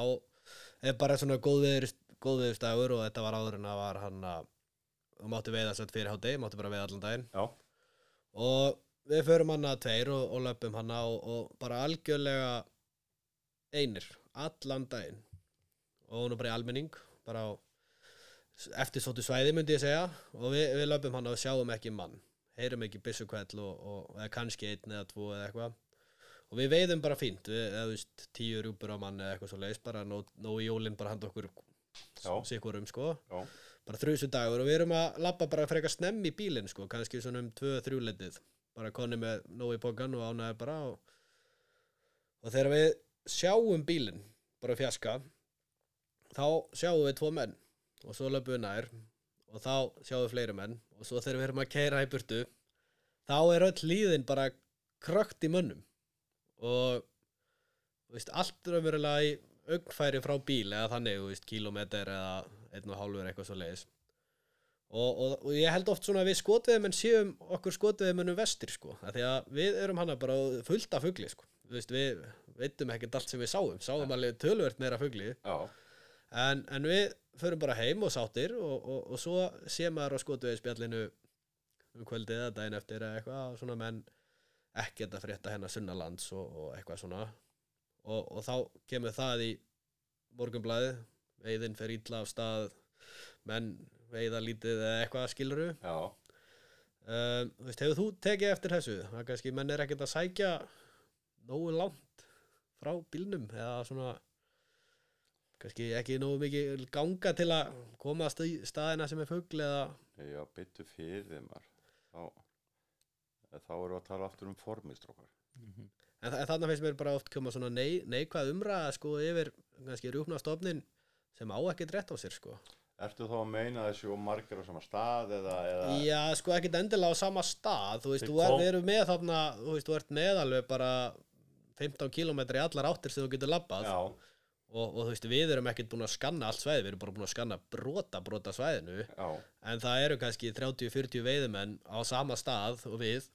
B: er bara svona góðviður góðviðurstagur og þetta var áður en að var hann að þú mátti veiða sett fyrir hátegi, mátti bara veiða allan daginn.
C: Já,
B: og við förum hann að tveir og, og löpum hann á og bara algjörlega einir, allan daginn. Og hún er bara í almenning bara á eftir sóttu svæði myndi ég segja. Og við, við löpum hann og sjáum ekki mann. Heyrum ekki byssukvæll og, og eða kannski einn eða tvo eða eitthvað og við veiðum bara fínt við, eða veist, tíu rúpur á mann eða eitthvað svo leiðis bara nóg nó í jólinn bara handa okkur
C: Já.
B: sikkurum sko.
C: Já,
B: bara þrjusu dagur og við erum að labba bara frekar snemm í bílinn sko, kannski svona um tvö þrjúleitið bara konni með nóg í bókan og ánæði bara og, og þegar við sjáum bílinn bara fjaska þá sjáum við tvo menn og svo löpum við nær og þá sjáum við fleiri menn og svo þegar við erum að keira í burtu þá er öll líðin bara krökt í mönnum og veist, allt raunverulega í augnfæri frá bíl eða þannig, þú veist, kílómetr eða einn og hálfur eitthvað svo leiðis og, og, og ég held oft svona að við skotveðum en séum okkur skotveðum ennum vestir sko, af því að við erum hana bara fullt af fugli sko, þú veist, við veitum ekkert allt sem við sáum, sáum alveg tölvert meira fugli,
C: já,
B: en, en við förum bara heim og sáttir og, og, og svo sé maður á skotveðspjallinu um kvöldið eða daginn eftir eða eitthvað og svona menn ekkert að frétta hennar sunnalands og, og eitthvað svona. Og, og þá kemur það í morgunblæði veiðin fer illa af stað menn veiða lítið eða eitthvað skiluru
C: já,
B: um, þú veist, hefur þú tekið eftir þessu? Það er kannski menn er ekkert að sækja nógu langt frá bílnum eða svona kannski ekki nógu mikið ganga til að komast í staðina sem er fugl eða
C: já, byttu fyrir þeim maður. Þá erum við að tala aftur um formistrókar
A: Mhm.
B: En, þa- en þarna finnst mér bara oft koma svona nei, neikvæð umræða sko yfir kannski rjúpna stofnin sem á ekkert rétt á sér sko.
C: Ertu þá að meina þessi og margir á sama stað eða, eða?
B: Já, sko ekkert endilega á sama stað, þú veist, þú er, við erum með þarna, þú veist, þú ert með alveg bara 15 km í allar áttir sem þú getur labbað. Og, og þú veist, við erum ekkert búin að skanna allt svæði, við erum bara búin að skanna brota brota svæðinu,
C: já,
B: en það eru kannski 30-40 veiðumenn á sama stað og við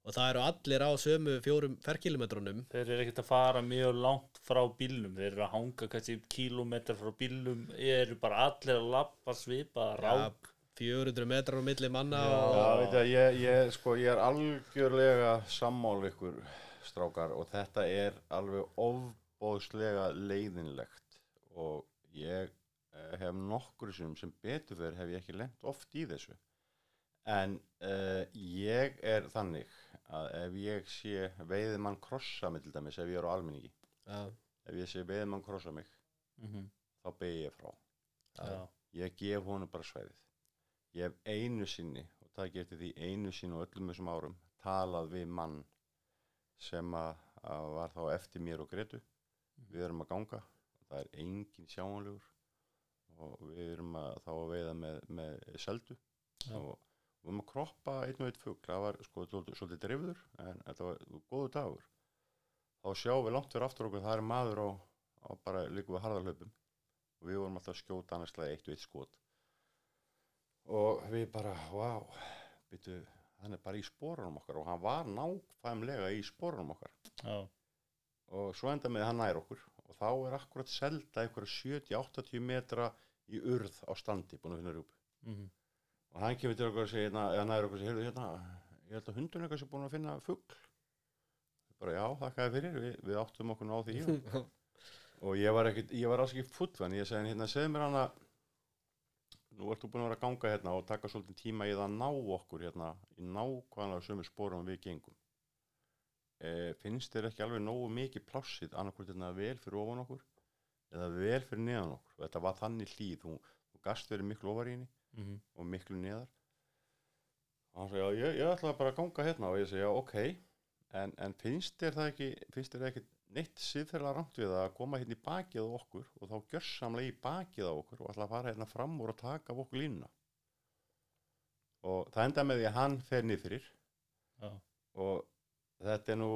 B: og það eru allir á sömu fjórum ferkilometrunum
A: Þeir eru ekkert að fara mjög langt frá bílnum. Þeir eru að hanga kannski kílómetrar frá bílnum. Eru bara allir að labba svipa rák.
B: 400 metrar á milli manna
A: Já.
B: og,
C: Já, veit ég, ég, ég, sko, ég er algjörlega sammál ykkur strákar og þetta er alveg ofbóðslega leiðinlegt. Og ég eh, hef nokkur sem sem betur fyrir hef ég ekki lent oft í þessu. En uh, ég er þannig að ef ég sé veiðimann krossa mig til dæmis ef ég er á almenningi
B: já,
C: ef ég sé veiðimann krossa mig
A: Mhm.
C: þá beig ég frá.
A: Já.
C: ég gef honum bara svæðið ég hef einu sinni og það getur því einu sinni og öllum þessum árum talað við mann sem að, að var þá eftir mér og Gretu við erum að ganga það er engin sjáanlegur. Og við erum að, þá að veiða með, með seldu.
A: Já.
C: og við erum að kroppa einn og einn fugl. Það var sko svolítið, dreifður en þetta var góðu dagur. Þá sjáum við langt fyrir aftur okkur það er maður á, á bara líka við harðarhlaupum. Og við vorum alltaf að skjóta annarslega eitt og eitt skot. Og við bara, wow byttu, hann er bara í spórunum okkar. Og hann var nákvæmlega í spórunum okkar.
A: Já.
C: og svo enda með hann nær okkur. Og þá er akkurat selda einhverja 70-80 metra í urð á standi búin að finna rjúpu
A: Mhm.
C: Og hann kemur til okkur og segir hérna, eða nær okkur segir, heyrðu, hérna, ég held að hundun eitthvað sem búin að finna fugl. Bara já, þakkaði fyrir, við, við áttum okkur nú á því og, og ég var ekkit, ég var alls ekki full en ég segi hérna, segðu mér hana nú ert þú búin að vera að ganga hérna og taka svolítið tíma í það að ná okkur hérna í nákvæmlega sömu spórum við gengum. E, finnst þér ekki alveg nógu mikið plássið annarkvort hérna vel fyrir ofan okkur eða vel fyrir neðan okkur? Og þetta var þannig hlýð, þú, þú gast verið miklu ofar henni
A: Mhm.
C: og miklu neðar. Og hann sagði, já, ég, ég ætla bara að ganga hérna. Og ég segi, já, ok. En, en finnst þér það ekki finnst þér ekki neitt siðferðilega rangt við að koma hérna í bakið á okkur og þá gjörsamlega í bakið á okkur og ætla að fara hérna fram úr og taka af okkur línuna? Og það enda með því að hann fer niður fyrir.
A: Já,
C: og þetta er nú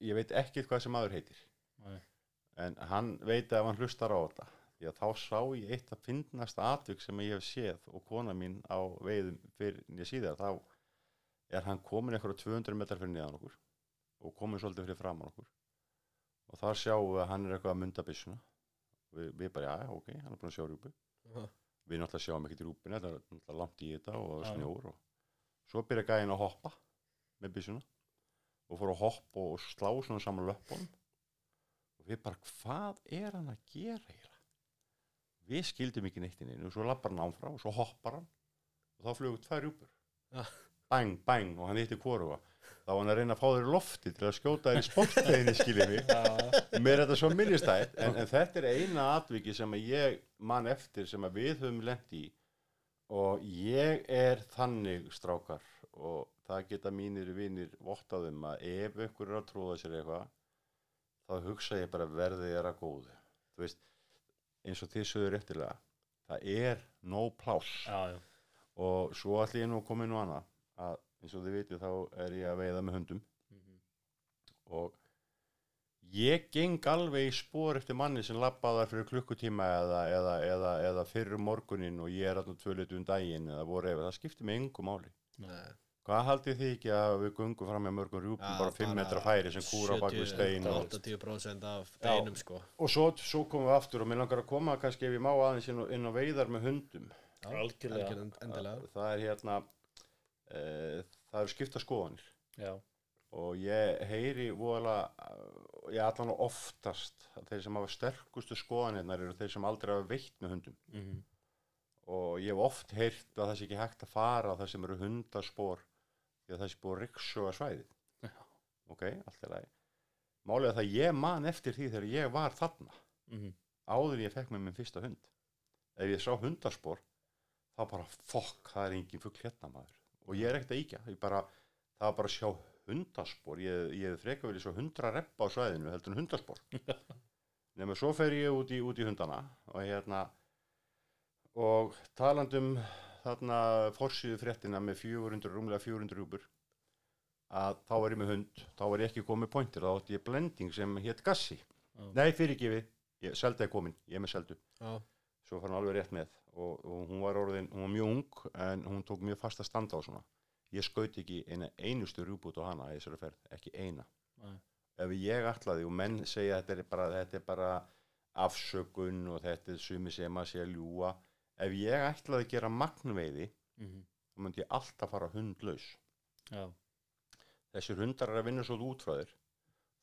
C: ég veit ekkert hvað sem maður heitir.
A: Nei,
C: en hann veit að hann hlustar á þetta að þá sá ég eitt að finnast atvik sem ég hef séð og kona mín á veiðum fyrir nýja síðar þá er hann komin eitthvað 200 metrar fyrir niðan okkur og komin svolítið fyrir framan okkur og þar sjáum við að hann er eitthvað að mynda byssuna við, við bara, já, ok, hann er búin að sjá rjúpu
B: Já.
C: við náttúrulega sjáum ekkert rjúpinu þetta er náttúrulega langt í þetta og
A: Já.
C: snjór og svo byrja gæðin að hoppa með byssuna og fór að hoppa og slá svona saman löpunum og við bara, hvað er hann að gera eiginlega? Við skildum ekki neitt inn og svo lappar hann áfram og svo hoppar hann og þá flugur tvær rjúpur.
B: Ja.
C: Bang, bang og hann hitti hvoruga. Þá var hann að reyna að fá þeir í lofti til að skjóta þeir í sportleginu skiljið mig. Mér er þetta svo minnistætt en, en þetta er eina atviki sem ég man eftir sem við höfum lent í og ég er þannig strákar og það geta mínir vinir vottaðum að ef einhver er að tróða sér eitthvað þá hugsa ég bara verði er að góðu þú veist, eins og þið sögur eftirlega það er no pláss.
A: Já, já,
C: og svo allir ég nú að koma inn á hana að eins og þið vitið þá er ég að veiða með hundum.
A: Mhm,
C: og ég geng alveg í spór eftir manni sem lappaðar fyrir klukkutíma eða, eða, eða, eða fyrir morgunin og ég er alltaf tvölutu um daginn eða voru ef það skiptir mig engu máli.
B: Nei.
C: Hvað haldið þið ekki að við gungum fram með mörgum rjúpum
B: Já,
C: bara 5 metra færi sem kúra bak við stein og,
B: 70-80% af beinum sko.
C: Og svo, svo komum við aftur og mér langar að koma kannski ef ég má aðeins inn, á- inn á veiðar með hundum.
B: Já,
A: Algjörlega.
B: algjörlega, endilega.
C: Það er hérna e, það eru skipta skoðanir.
A: Já,
C: og ég heyri voðalega, ég allan og oftast að þeir sem hafa sterkustu skoðanirnar eru þeir sem aldrei hafa veitt með hundum.
A: Mhm,
C: og ég hef oft heyrt að það sé ekki hægt að fara á það sem eru hundaspor því að það sé búið að ryksuga svæðið.
A: Já.
C: ok, allt er málið er það að ég man eftir því þegar ég var þarna.
A: Mhm,
C: áður en ég fekk með minn fyrsta hund. Ef ég sá hundaspor þá bara fokk, það er engin fugl hérna maður. Og ég er ekkert að íkja bara, það var bara að sjá hundaspor. Ég, ég freka vilja svo hundra reppa á svæðinu heldur en hundaspor. Nema svo fer ég út í, út í hundana og hérna og talandum þarna forsýðu fréttina með 400, rúmlega 400 rúpur að þá var ég með hund þá var ég ekki komið pointir, þá átti ég blending sem hétt gassi.
A: Já.
C: nei, fyrirgefið, ég, selda er komin ég er með seldu,
B: Já,
C: svo fann hann alveg rétt með og, og hún var orðin, hún var mjög ung en hún tók mjög fast að standa á svona. Ég skaut ekki eina einustu rúbút á hana í þessari ferð, ekki eina.
A: Nei.
C: ef ég ætlaði og menn segja þetta er bara, þetta er bara afsökun og þetta er sumi sem að sé ljúa ef ég ætlaði að gera magnveiði
A: mhm,
C: þá myndi ég alltaf fara hundlaus
A: já,
C: þessir hundar er að vinna svo út frá þér.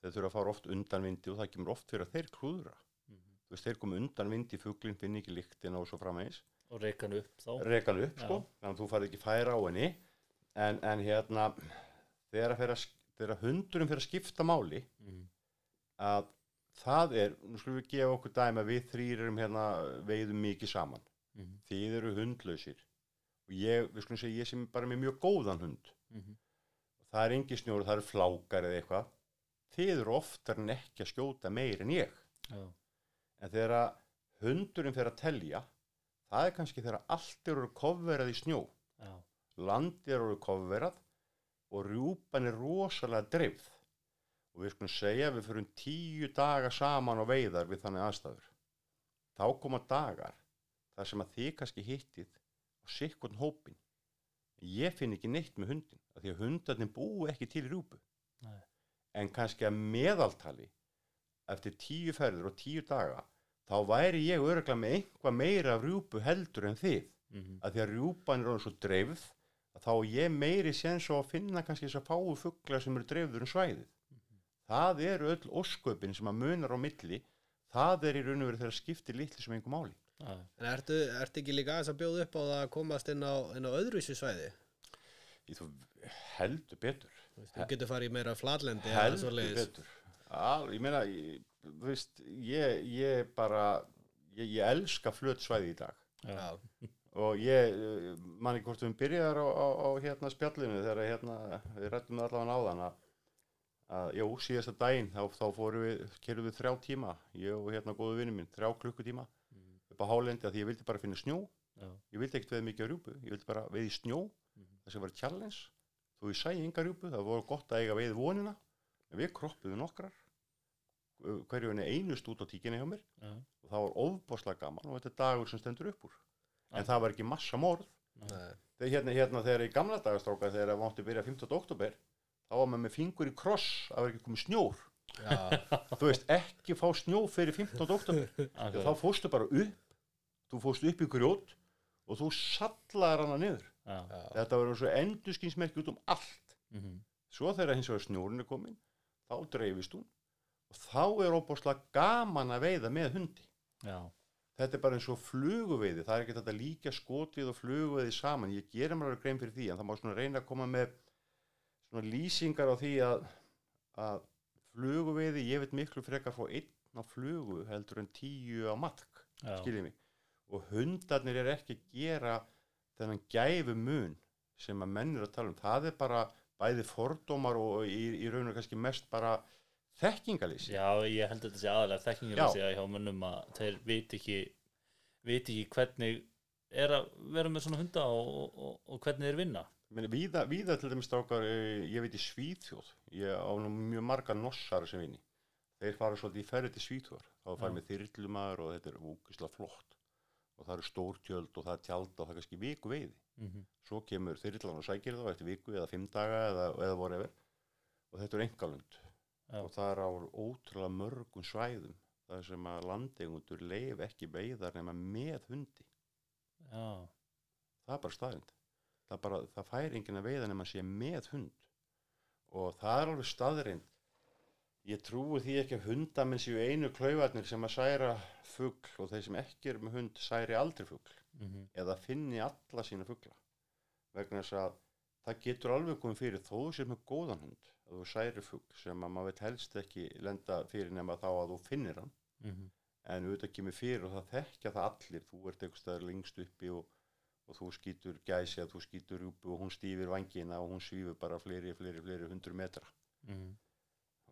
C: Þeir þurfa að fara oft undan vindi og það kemur oft fyrir að þeir klúðra.
A: Mhm,
C: þú veist, þeir komu undan vindi, fuglinn finn ekki lyktina og svo framvegis,
A: og reyka hann upp þá,
C: rekan upp sko, þannig að þú farið ekki færa á henni. En, en hérna þegar, að að, þegar hundurinn fyrir að skipta máli
A: mhm,
C: að það er, nú skulum við gefa okkur dæmi að við þrýr erum hérna veiðum mikið saman,
A: mhm,
C: þið eru hundlausir. Og ég, við skulum segja, ég sem bara með mjög góðan hund.
A: Mhm,
C: það er engi snjór, það eru flákar eða eitthvað. Þið eru oftar en ekki að skjóta meir en ég.
A: Já,
C: en þegar hundurinn fer að telja það er kannski þegar allt eru kofverað í snjó.
A: Já,
C: landið eru kofverað og rjúpan er rosalega dreifð. Og við skulum segja við fyrir tíu daga saman á veiðar við þannig aðstæður. Þá koma dagar þar sem að þið kannski hittið á sikkun hópin ég finn ekki neitt með hundin af því að hundarnir búi ekki til í rjúpu.
A: Nei.
C: en kannski að meðaltali eftir tíu ferður og tíu daga þá væri ég örgla með einhvað meira af rjúpu heldur en þið.
A: Mhm,
C: að því að rjúpan er orðin svo dreifð að þá ég meiri séns á að finna kannski þess að fáu fuglar sem eru dreifður um svæðið. Það eru öll ósköpin sem að munar á milli. Það er í raun og veru þegar skiptir litli sem einhver máli
B: En ertu, ertu ekki líka aðeins að bjóða upp á það að komast inn á, inn á öðruvísi svæði?
C: ég þú heldur betur.
B: Þú getur farið í meira flatlendi eða
C: heldur betur. Al, ég meina ég, þú veist, ég, ég bara ég, ég elska flöt svæði í dag.
A: Já,
C: og ég man ekki hvort við byrjar á, á, á hérna spjallinu þegar hérna, við rættum allavega á þann að, að, jú, síðasta daginn þá, þá fórum við, kerðum við þrjá tíma ég og hérna góðu vinnu minn, þrjá klukkutíma. Upp á hálendi að því ég vildi bara finna snjó
A: Já.
C: ég vildi ekkert veið mikið á rjúpu ég vildi bara veið í snjó
A: Mhm.
C: það sem var challenge þó ég sæði enga rjúpu, það voru gott að eiga veið vonina en við kroppuðum nokkrar hverju henni einust út á tíkinni hjá mér
A: Já.
C: og það var ofbáslega gaman og þetta er dagur sem stendur upp úr
A: Já.
C: en það var ekki massa morð
B: Nei.
C: þegar hérna, hérna þegar í gamla dagastráka þegar það mátti byrja 15. oktober þá var maður með fingur í kross að vera ekki komið snjór
B: Já,
C: þú veist ekki fá snjó fyrir 15. oktober þá fórstu bara upp þú fórstu upp í grjót og þú sallaðar hana niður.
A: Já.
C: þetta verður svo endurskinsmerki út um allt.
A: Mhm.
C: svo þegar hins vegar snjórinn er komin þá dreifist hún og þá er óbúslega gaman að veiða með hundi.
A: Já.
C: þetta er bara eins og fluguveiði. Það er ekki þetta líka skotið og fluguveiði saman. Ég gerir mér alveg grein fyrir því en það má svona reyna að koma með svona lýsingar á því að, að fluguveiði, ég veit miklu frekar að fá einn á flugu heldur en tíu á matk. Skiljið mig og hundarnir er ekki að gera þennan gæfu mun sem að menn er að tala um. Það er bara bæði fordómar og í, í raun og kannski mest bara þekkingalýsi
A: Já, ég held að þetta sé aðalega þekkingaleysi að hjá mönnum að þeir viti ekki viti ekki hvernig er að vera með svona hunda og, og, og hvernig þeir vinna.
C: Víða, víða til dæmis strákar, eh, ég veit í Svíþjóð, ég á nú mjög marga nossar sem vinni. Þeir fara svolítið í ferði til Svíþjóðar, þá fara með þyrlumæður og þetta er úkislega flott. Og það eru stórtjöld og það er tjald og það er kannski viku veiði.
A: mm -hmm.
C: Svo kemur þyrlan og sækir þá eftir viku eða fimm daga eða, eða whatever. Og þetta er engalund.
A: Já.
C: Og það er á ótrúlega mörgum svæðum. Það er sem að landegundur leif ekki veiðar nema með hundi.
A: Já,
C: það er bara staðrind það, bara, það fær enginn að veiða nema sé með hund og það er alveg staðrind ég trúi því ekki að hundamenn séu einu klaufarnir sem að særa fugl og þeir sem ekki eru með hund særi aldrei fugl
A: mm
C: eða finni alla sína fugla. Vegna þess að það getur alveg komið fyrir þó sér með góðan hund að þú særi fugl sem að maður veit helst ekki lenda fyrir nema þá að þú finnir hann.
A: -hmm.
C: en auðvitað kemur fyrir og það þekkja það allir. Þú ert einhvers staðar lengst uppi og, og þú skýtur gæsi að þú skýtur rjúpu og hún stýfir vangina og hún svífur bara fleiri, fleiri, fleiri
A: Mm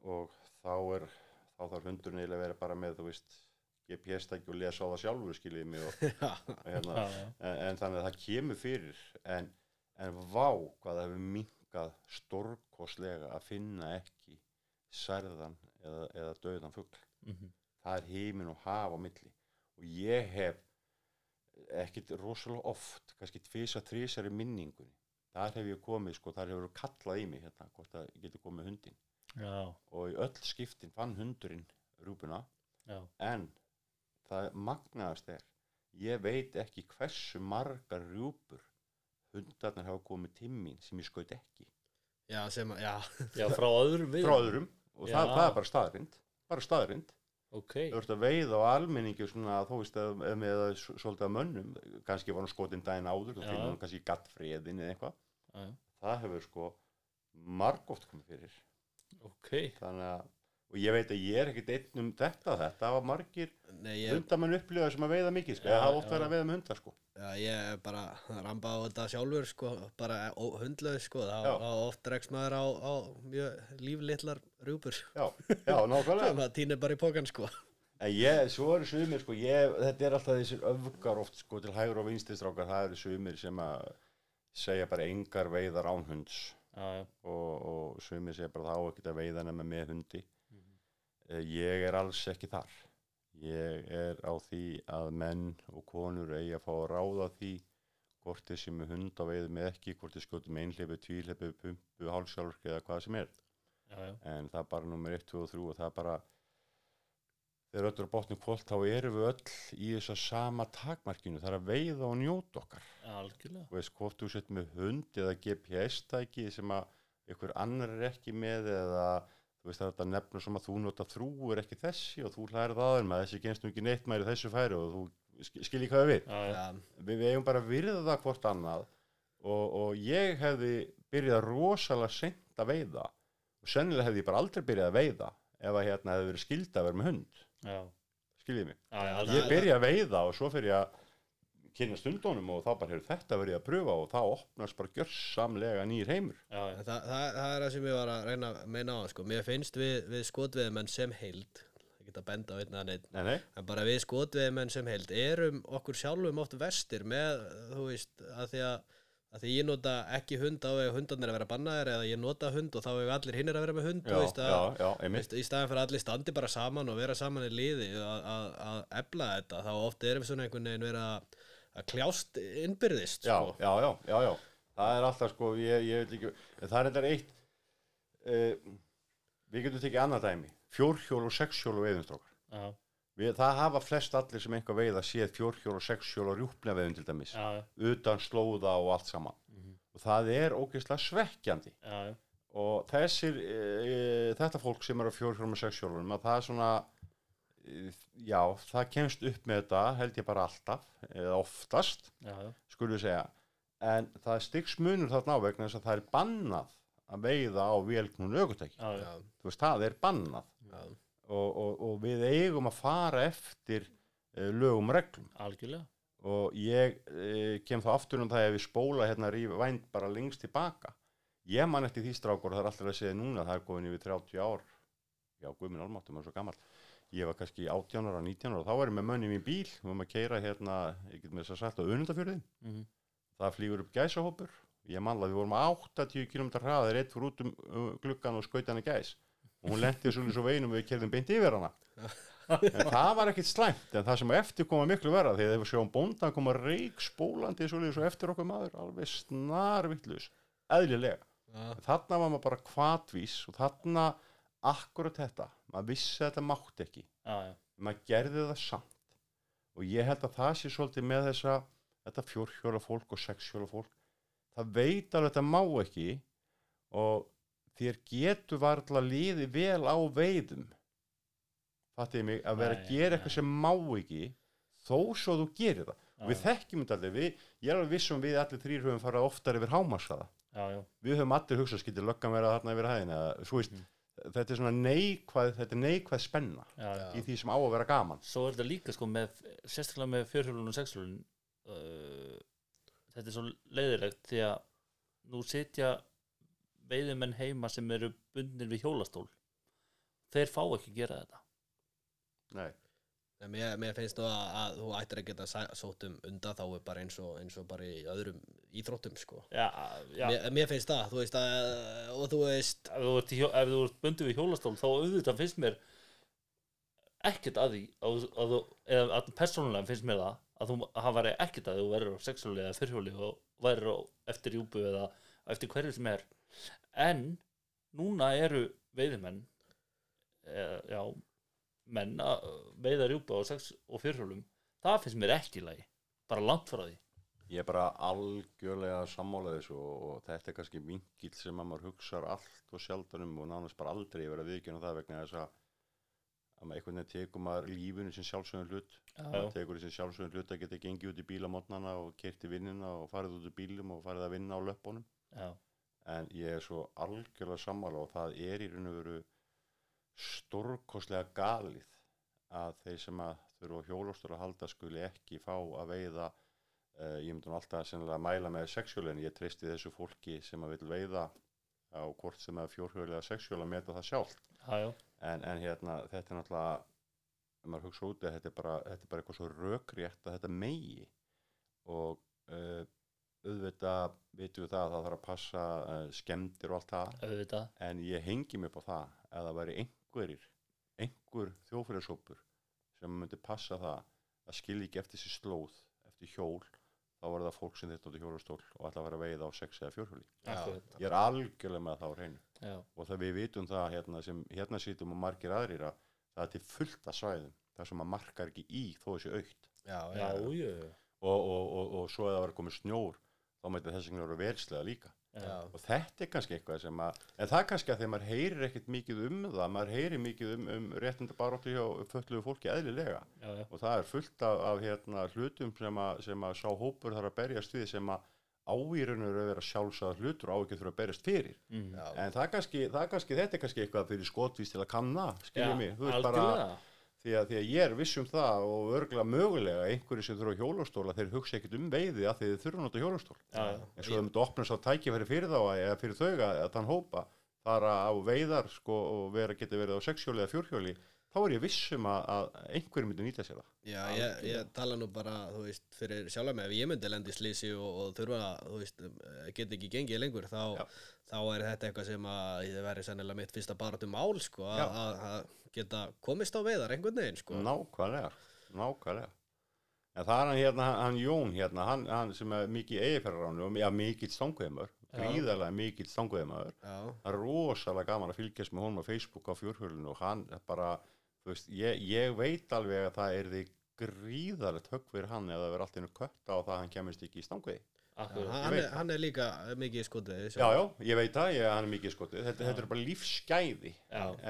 C: og þá er þá þarf hundurinn eiginlega að vera bara með þú veist GPS-tæki og lesa á það sjálfur skiljið mig og, hérna, en, en þannig að það kemur fyrir en, en vá hvað það hefur minkað stórkoslega að finna ekki særðan eða, eða döðan fugl.
A: Mm
C: það er heimin og haf á milli. Og ég hef ekkit rosalega oft kannski tvisa, þrísar í minningunni. Þar hef ég komið, sko, þar hefur kallað í mig hérna, hvort að ég geti komið hundin
A: já,
C: og í öll skiptin fann hundurinn rúpuna
A: já,
C: en það magnaðast er ég veit ekki hversu margar rjúpur hundarnar hafa komið til mín sem ég skaut ekki.
B: Já, sem að, já,
A: já, frá öðrum við
C: frá öðrum. Og það,
A: Já.
C: það er bara staðrind bara staðrind
A: Ok,
C: þú ert að veiða á almenningi svona þú veist að með að s- svolítið að mönnum. Kannski var hann skotinn daginn áður og
A: Já.
C: finnur hann kannski gattfriðin eða eitthvað.
A: Já, já,
C: það hefur sko margóft komið fyrir
A: ok.
C: Þannig að og ég veit að ég er ekkert einn um þetta þetta hafa margir
B: ég,
C: hundamenn upplifa sem að veiða mikið sko,
A: Já,
C: eða hafa oft
A: já.
C: verið að veiða með hundar sko.
B: Já, ég er bara ramba á þetta sjálfur, sko, bara hundlaus, sko, þá,
C: Já.
B: þá oft dregst maður á, á mjög líflitlar rjúpur,
C: já, já, nákvæmlega.
B: Sem að týnir bara í pókan, sko.
C: en ég, svo eru sumir sko ég, þetta er alltaf þessir öfgar oft sko til hægur og vinstistrákar, það eru sumir sem að segja bara engar veiðar án hunds og, og sumir segja bara þá ekki að veiða nema með hundi.
A: Mhm.
C: Eh, ég er alls ekki þar. Ég er á því að menn og konur eigi að fá að ráða því hvort þeir sem er hund á veiðu með ekki hvort þeir skjóti með einhleipu, tvíhleipu, pumpu, hálsjálfurki eða hvað sem er.
A: Já, já,
C: en það er bara nummer 1, 2 og 3 og það er bara þegar öll er á botnum kvöld þá erum við öll í þessa sama takmarkinu. Það er að veiða og njóta okkar.
A: Algjörlega.
C: Þú veist hvort þú sett með hund eða GPS-tæki sem að ykkur annar er ekki með eða þú veist það er þetta nefnum sem að þú nota þrú er ekki þessi og þú hlærið aður með þessi genst nú ekki neitt mæri þessu færi og þú sk- skilji hvað við
A: Já,
C: við, eigum bara að virða það hvort annað og, og ég hefði byrjað rosalega seint að veiða og sennilega hefði ég bara aldrei byrjað að veiða ef að hérna hefði verið skilda að vera með hund.
A: Já,
C: skiljið mig?
A: Já, já,
C: ég byrja að veiða og svo fyrir ég að kynna stundunum og þá bara hefur þetta verið að pröfa og þá opnast bara gjörsamlega nýr heimur.
A: Já, já,
B: En Það, það, það er það sem ég var að reyna að meina á sko. Mér finnst við, við skotveðmenn sem heild ég get að benda á einn að neitt
C: nei, nei,
B: en bara við skotveðmenn sem heild erum okkur sjálfum oft vestir með, þú veist, að því að að því ég nota ekki hund á ef hundarnir að vera bannaðir eða ég nota hund og þá ef allir hinn er að vera með hund
C: já,
B: þú veist, að,
C: já, já, einmitt.
B: Veist, í staðan fyrir að allir standi bara saman og vera saman í liði að, að, að ebla þetta þá oft erum við svona einhvern veginn vera að, að kljást innbyrðist
C: já,
B: sko.
C: já, já, já, já. Það er alltaf sko, ég, ég vil ekki en það er þetta eitt uh, við getum tekið annað dæmi fjórhjól og sexhjól og veiðumstrókar
A: já,
C: við, það hafa flest allir sem einhver veiða séð fjórhjól og sexhjól og rjúpna veiðum til dæmis.
A: Já,
C: utan slóða og allt saman.
A: Mhm.
C: og það er ógeðslega svekkjandi.
A: Já,
C: og þessir e, e, þetta fólk sem er á fjórhjólum og sexhjólunum að það er svona e, já, það kemst upp með þetta held ég bara alltaf eða oftast,
A: já,
C: skulum við segja. En það er styggsmunur þarna á vegna þess að það er bannað að veiða á
A: já, Já,
C: þú veist, það er bannað.
B: Já,
C: og, og, og við eigum að fara eftir e, lögum og reglum.
A: Algjörlega.
C: Og ég e, kem þá aftur um það ef ég spóla hérna rífi vænt bara lengst tilbaka ég man eftir því strákur og það er alltaf að segja núna það er góðin yfir 30 ár. Já, guðminn álmáttum er svo gammal ég var kannski 18 ára, 19 ára þá var ég með mönni í mín bíl, við varum að keira hérna ég get með þess að sagt á unundafjörðin
A: Mhm.
C: það flýgur upp gæsahópur. Ég manla við vorum að 80 km hraðir eitt fyrir út um uh, gluggan og skaut hann í gæs og hún lenti svo svo veinum við kerðum beint yfir hana. En það var ekkit slæmt en það sem eftir koma miklu verða því að við sjáum bóndan koma reik spólandi svo svo eftir okkur maður alveg snarvittlus eðlilega.
B: Já,
C: þarna var maður bara kvatvís og þarna akkurat þetta maður vissi að þetta mátti ekki.
A: Já, já,
C: maður gerði það samt. Og ég held að það sé svolítið með þessa þetta fjórhjóla fólk og sexhjóla fólk það veit alveg að þetta má ekki og þér getur varla liði vel á veiðum. Fattiði mig? Að vera að gera eitthvað sem má ekki þó svo þú gerir það.
A: Já,
C: við þekkjum þetta allir, við, ég er alveg vissum við allir þrýr höfum farað oftar yfir hámarsaða við höfum allir hugsað skildir löggan vera þarna yfir hæðin eða svo veist,
A: Mhm.
C: þetta er svona neikvæð þetta er neikvæð spenna
A: já, já.
C: í því sem á að vera gaman.
A: Svo er þetta líka sko með, sérstaklega með fjörhjólun og sexhjólun uh, þetta er svo leiðilegt því að nú sitja veiðumenn heima sem eru bundnir við hjólastól þeir fá ekki að gera þetta
C: Nei.
B: Mér, mér finnst þú að, að þú ættir að geta sótt um undan þá er bara eins og, eins og bara í öðrum íþróttum sko.
A: Já, já
B: Mér, mér finnst það, þú veist að og þú veist,
A: ef þú ert, ert bundið við hjólastól þá auðvitað finnst mér ekkert að því að, að, þú- eða að persónulega finnst mér það að þú hafa verið ekkert að þú verður á sexhjóli eða fyrrhjóli og verður á eftir júbu eða eftir hverju sem er en núna eru veiðimenn eða, já, menn að veiða rjúpa á sex og fyrrhjólum það finnst mér ekki í lagi bara langt frá því.
C: Ég er bara algjörlega sammála þessu og, og þetta er kannski vingill sem að maður hugsar allt og sjaldan um og nánast bara aldrei verið að viðkjöna það vegna þess að að maður einhvern veginn tekur maður lífinu sem sjálfsögum hlut. Maður tekur sem sjálfsögum hlut að geta gengið út í bílamotnana og kert í vinnina og farið út í bílum og farið að vinna á löppunum.
A: Já,
C: en ég er svo algjörlega sammála og það er í raun og veru stórkostlega galið að þeir sem að þurfa hjólóstur að halda skuli ekki fá að veiða uh, ég myndi nú alltaf að mæla með sexhjóli en ég treysti þessu fólki sem að vil veiða á hvort sem að fjórhjóli eða sexhjóli að meta það sjálf
A: já, já,
C: en, en hérna þetta er náttúrulega ef maður hugsa út að þetta er bara, þetta er bara eitthvað svo rökrétt að þetta megi. Og uh, auðvitað vitum við það að það þarf að passa uh, skemmtir og allt það.
A: Auðvitað.
C: En ég hengi upp á það að það væri einhverjir einhver þjófyrirsópur sem myndi passa það að skilja ekki eftir sér slóð eftir hjól þá var það fólk sem þetta átti hjólastól og ætla að vera að veiða á sex eða fjórhjóli.
A: Akkurat.
C: ég er algjörlega með það á hreinu.
A: Já,
C: og það við vitum það hérna sem hérna sýtum og margir aðrir að það er til fullt af svæðum þar sem maður markar ekki í þó þessi aukt.
B: Já,
A: já,
B: já,
C: og, og, og, og svo eða var komið snjór þá mæti þess að vera velslega líka.
B: Já,
C: og þetta er kannski eitthvað sem að en það er kannski að þegar maður heyrir ekkert mikið um það maður heyrir mikið um, um réttinda baróttu hjá fölluðu fólki eðlilega.
A: Já, já,
C: og það er fullt af, af hérna, hlutum sem að, sem að sá hópur þarf að berjast við sem að áýrunur að vera sjálfsagða hlutur á ekki þurfa að berjast fyrir.
A: Mm.
B: já,
C: en það er kannski, það er kannski þetta er kannski eitthvað fyrir skotvís til að kanna
A: já
C: skiljum mig, þú veist bara því að, því að ég er viss um það og örgulega mögulega einhverju sem þurfa hjólastóla þeir hugsa ekkert um veiði að þeir þurfa að nota hjólastól. En svo þau myndu opna svo tækifæri fyrir þá að- eða fyrir þau að, að þann hópa fara á veiðar sko og vera geti verið á sexhjóli eða fjórhjóli þá er ég viss um að, að einhverju myndu nýta sér það
B: Já, ég, ég tala nú bara, þú veist, fyrir sjálf með ef ég myndi lendi slísi og, og þurfa, þú veist, get ekki gengið lengur, þá,
C: Já.
B: þá er þetta eitthvað sem að það væri sennilega mitt fyrsta baráttu mál, sko,
C: Já.
B: að- geta komist á veiðar einhvern veginn, sko.
C: nákvæmlega, nákvæmlega en það er hann hérna, hann Jón hérna hann, hann sem er mikið eigifærarránu og ja, mikill stanguðumör, gríðarlega
B: Já,
C: það er rosalega gaman að fylgjast með honum á Facebook á fjórhjólinu og hann bara veist, ég, ég veit alveg að það er því gríðarlegt högg fyrir hann eða það verður allt einu kött á það að hann kemist ekki í stanguði
B: hann, hann er líka mikið í skotið.
C: já, já, ég veit það, ég, hann er mikið skotið. Þetta, þetta er bara lífsgæði.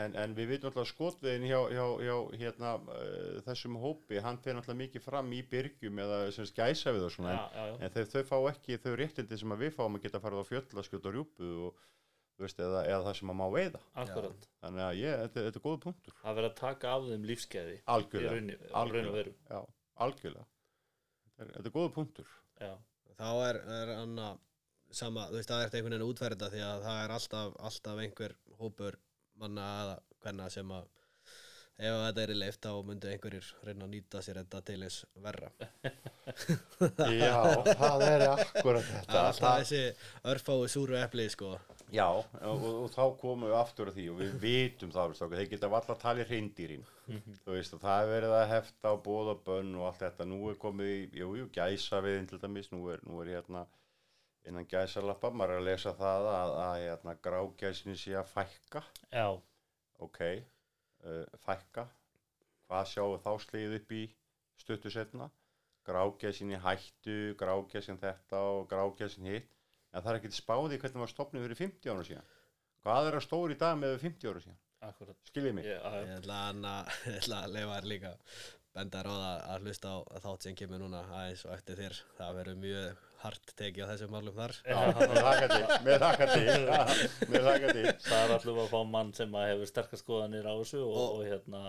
C: En, en við veitum alltaf skotviðin hjá, hjá, hjá hérna, uh, þessum hópi hann fer alltaf mikið fram í byrgjum eða sem skæsa við og svona
A: já, já, já,
C: en þau, þau fá ekki þau réttindi sem að við fáum að geta farið á fjöll að skjóta rjúpu og, veist, eða, eða það sem að má veiða.
A: Akkurat.
C: Þannig að ég, þetta, þetta er góða punktur.
A: Það verður að taka af þeim lífskeiði
C: algjörlega,
A: raun, í raun og veru.
C: Já, algjörlega. Þetta er, þetta er góða punktur.
A: Já,
B: Þá er, er hann að sama, þú veist, það er þetta einhvern veginn að útferða því að það er alltaf, alltaf einhver hópur manna eða hvenna sem að ef að þetta er í leift þá myndu einhverjir reyna að nýta sér þetta til þess verra.
C: já, það er akkurat
B: Það
C: þetta.
B: Er alltaf þessi örfáu súru epli, sko.
C: Já, og, og, þá komum við aftur að því og við vitum það, okkur, þeir geta valla að tala í hreindýrin þú veist, og það er verið að hefta á bóða bönn og allt þetta, nú er komið í, jú, jú, gæsa við til dæmis, nú er, nú er hérna innan gæsalappa, maður er að lesa það að, að hérna, grágæsinu sé að fækka.
A: Já,
C: ok, uh, fækka. Hvað sjáum við þá slegið upp í stuttu setna grágæsin í hættu, grágæsin þetta og grágæsin hitt en það er ekkert spáði hvernig var stopnið fyrir 50 ára síðan. Hvað er að stóri í dag með 50 ára síðan?
A: Akkurat
C: skiljið mig,
A: já, já,
B: Ég ætla að, að- leifa þér líka benda ráða að hlusta á þátt sem kemur núna aðeins og eftir þér. Það verður mjög hart tekið á þessum málum þar.
C: Með þakka til með þakka til með þakka til
A: það er alltaf að fá mann sem að hefur sterkar skoðanir á þessu og,
B: Og-
A: og hérna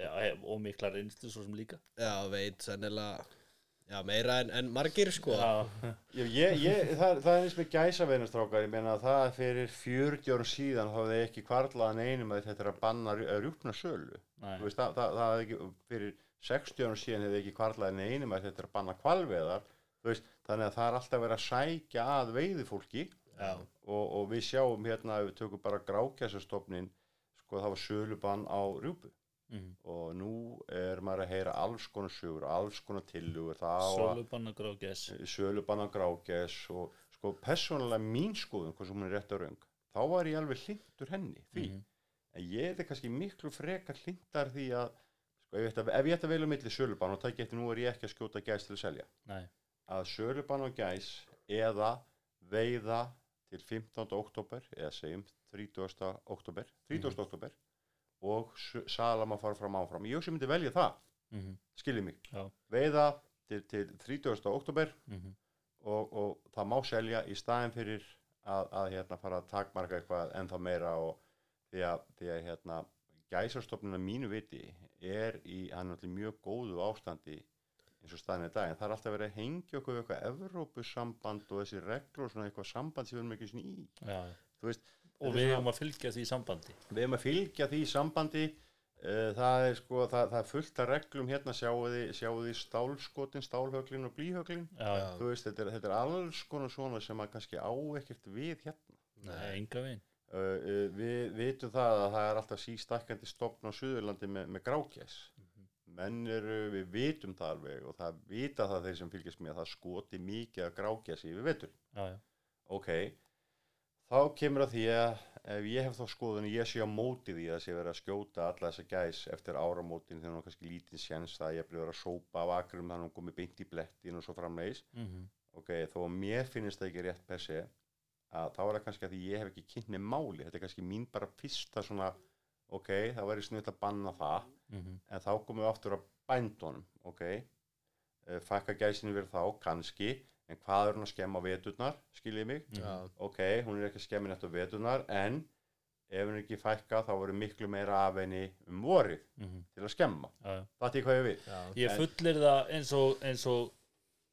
A: já, hef, og mikla reynslu svo sem líka.
B: Já, veit sennilega já, meira en, en margir sko.
A: já,
C: ég, ég, ég, það, það er eins með gæsaveinastrákar ég meina að það fyrir 40 árum síðan þá hefði ekki kvarlaðan einum að þetta er að banna rjúpna sölu. Veist, það, það, það hefði ekki, fyrir 60 árum síðan hefði ekki kvarlaðin einum að þetta er að banna kvalveðar veist, þannig að það er alltaf verið að sækja að veiðifólki.
A: Já,
C: og, og við sjáum hérna ef við tökum bara grákjæsastofnin sko það var sölubann á rjúpu
A: mm.
C: og nú er maður að heyra alls konar sögur, alls konar tillugur það
A: sölubanna grágæs
C: sölubann á grákjæs og sko persónulega mín skoðun, hvað sem hún er rétt að raung þá var ég alveg hlindur henni því
A: Mhm.
C: en ég er kannski miklu frekar hlindar því að sko, ef, að, ef ég ætti að velja milli sölubann og tæki eftir nú er ég ekki að skjóta gæs til að selja
A: nei,
C: að sölubann á gæs eða veiða til 15. oktober eða segjum 30. oktober 30.
A: Mhm.
C: oktober og s- salam að fara fram áfram ég ég myndi velja það,
A: mm
C: skiljið mig
A: Já.
C: veiða til, til 30. oktober
A: -hmm.
C: og, og það má selja í staðin fyrir að, að hérna, fara að takmarka eitthvað ennþá meira og því að, því að hérna, gæsarstofnuna mínu viti er í, hann allir mjög góðu ástandi eins og staðin í dag en það er alltaf verið að hengja okkur við eitthvað Evrópusamband og þessi reglur og svona eitthvað samband sem við erum ekki svona í
A: já.
C: þú veist,
A: og við erum að fylgja því sambandi.
C: Við erum að fylgja því sambandi. Uh, það er sko, það, það er fullt af reglum hérna sjáu því, stálskotin, stálhöglin og blíhöglin
A: já,
C: þú veist, þetta er, þetta er alls konar svona sem að kannski á ekkert við hérna.
A: Nei, enga veginn.
C: Uh, við vitum það að það er alltaf sístakkandi stopn á Suðurlandi með, með grákjæs menn eru, við vitum það alveg og það vita það þeir sem fylgjast með að það skoti mikið af grákjæs yfir vetur
A: já, já,
C: ok, þá kemur að því að ef ég hef þá skoðun ég sé á móti því að sé verið að skjóta alla þessa gæs eftir áramótin þegar hann kannski lítið sjens það að ég blir að sópa af akrum þannig að hann komið beint í blettin og svo framlegis
A: mm
C: ok, þó að mér finnst það ekki rétt per se að þá er það kannski að því ég hef ekki kynni máli, þetta er kannski mín bara fyrsta svona, ok, það væri snuðt að banna það,
A: -hmm.
C: en þá komum við aftur að bændunum, ok. Uh, fækka gæsinu verið þá, kannski en hvað er hún að skemma veturnar, skiljið mig?
B: Já.
C: ok, hún er ekki að skemma neitt á veturnar en ef henni ekki fækka þá voru miklu meira af henni um vorið
A: mhm,
C: til að skemma.
A: Já.
C: það er hvað ég við
B: Já,
A: Ég
C: En-
A: fullir það eins og, eins og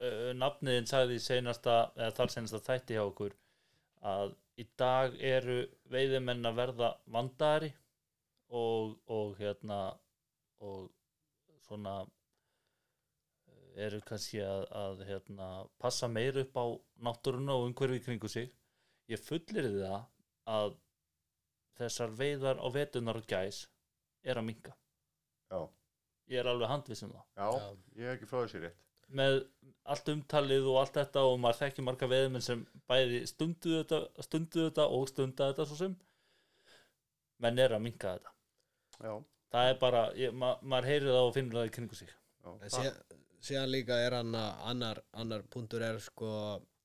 A: uh, nafniðin sagði eða þar seinasta þætti hjá okkur að í dag eru veiðimenn að verða vandari og, og hérna og svona eru kannski að, að hérna, passa meir upp á náttúruna og umhverfi í kringu sig. Ég fullir það að þessar veiðar á vetunar og gæs er að minka
C: já,
A: ég er alveg handviss um það.
C: Já, ég er ekki frá þessi rétt.
A: Með allt umtalið og allt þetta og maður þekki marga veðmenn sem bæði stundu þetta, stundu þetta og stunda þetta svo sem menn er að minka þetta.
C: Já,
A: það er bara, ég, ma maður heyrir það og finnur það í kringu sig.
B: Síðan, síðan líka er hann að annar, annar punktur er sko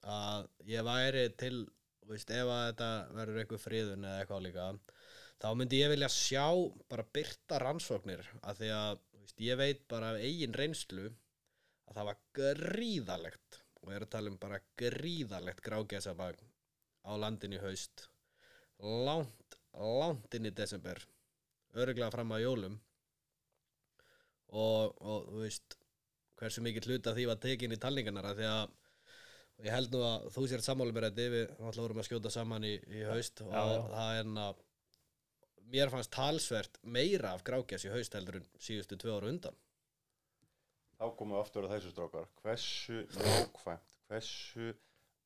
B: að ég væri til, veist, ef að þetta verður einhver friðun eða eitthvað líka þá myndi ég vilja sjá bara byrta rannsóknir af því að, veist, ég veit bara af eigin reynslu að það var gríðalegt og ég er að tala um bara gríðalegt grágæsabag á landin í haust langt, langt inn í desember öruglega fram að jólum. Og, og þú veist hversu mikið hluta því var tekin í talningarnar af því að ég held nú að þú sér sammáli mér að við alltaf vorum að skjóta saman í, í haust og
A: Já, já.
B: það er en að mér fannst talsvert meira af grákjæs í haust heldur en síðustu tvö ára undan.
C: Þá komum við aftur að þessu strákar. Hversu nákvæmt hversu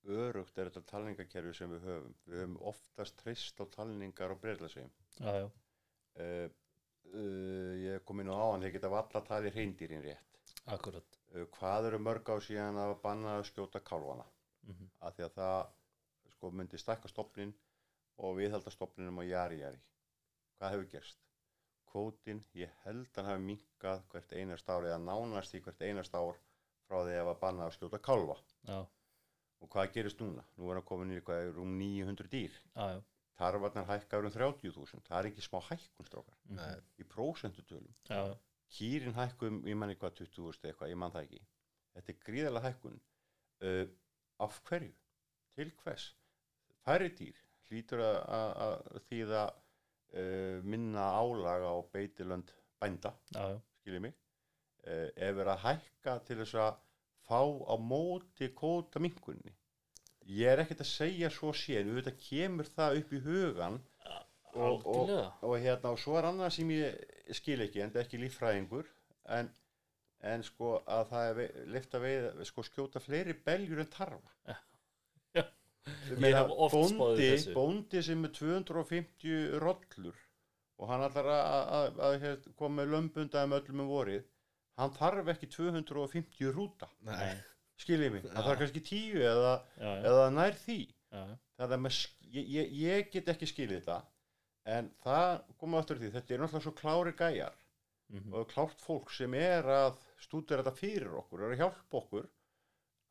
C: örugt er þetta talningakerfi sem við höfum? Við höfum oftast treyst á talningar og breyðlasveim
A: já, já,
C: uh, uh, ég kom inn á áðan þeir geta valla tali hreindýrin rétt
A: akkurat.
C: Uh, hvað eru mörg á síðan að banna að skjóta kálvana
A: mm
C: af því að það sko myndi stækka stopnin og viðhalda stopninum á jari jari. Hvað hefur gerst? Kvótin, ég held að hann hafi minkað hvert einast ár eða nánast í hvert einast ár frá því að var bannað að skjóta kálfa.
A: Já,
C: og hvað gerist núna? Nú er hann komin í rúm 900 dýr.
A: Já, já,
C: tarfarnar hækkar um 30.000 það er ekki smá hækkun strókar
A: mm
B: Nei.
C: í prósentutölum.
A: Já, já,
C: kýrin hækkum, ég man eitthvað 20.000 eitthvað, ég man það ekki. Þetta er gríðarlega hækkun. Uh, af hverju? til hvers? færri dýr hlýtur að, þýða uh, minna álaga á beitilönd bænda
A: já,
C: skiljið mig. Uh, ef er að hækka til þess að fá á móti kóta minkunni? Ég er ekkert að segja svo sé en auðvitað kemur það upp í hugan og, og,
A: algjörlega.
C: og hérna og svo er annað sem ég skil ekki en það er ekki líffræðingur en, en sko að það er vei- leyft að veið sko skjóta fleiri beljur en tarfa.
A: Já.
C: Ég
A: Ég
C: meina,
A: hef oft
C: bóndi,
A: þessu.
C: bóndi sem er 250 rollur og hann ætlar að, koma með lömbundaðum öllum um vorið hann þarf ekki 250 rúta.
B: Nei,
C: skiljið mig, hann þarf kannski 10 eða, eða nær því. Það er með, ég, ég, ég get ekki skilið þetta en það komum aftur að því þetta er náttúrulega svo klári gæjar
A: mhm,
C: og klárt fólk sem er að stúdera þetta fyrir okkur, er að hjálpa okkur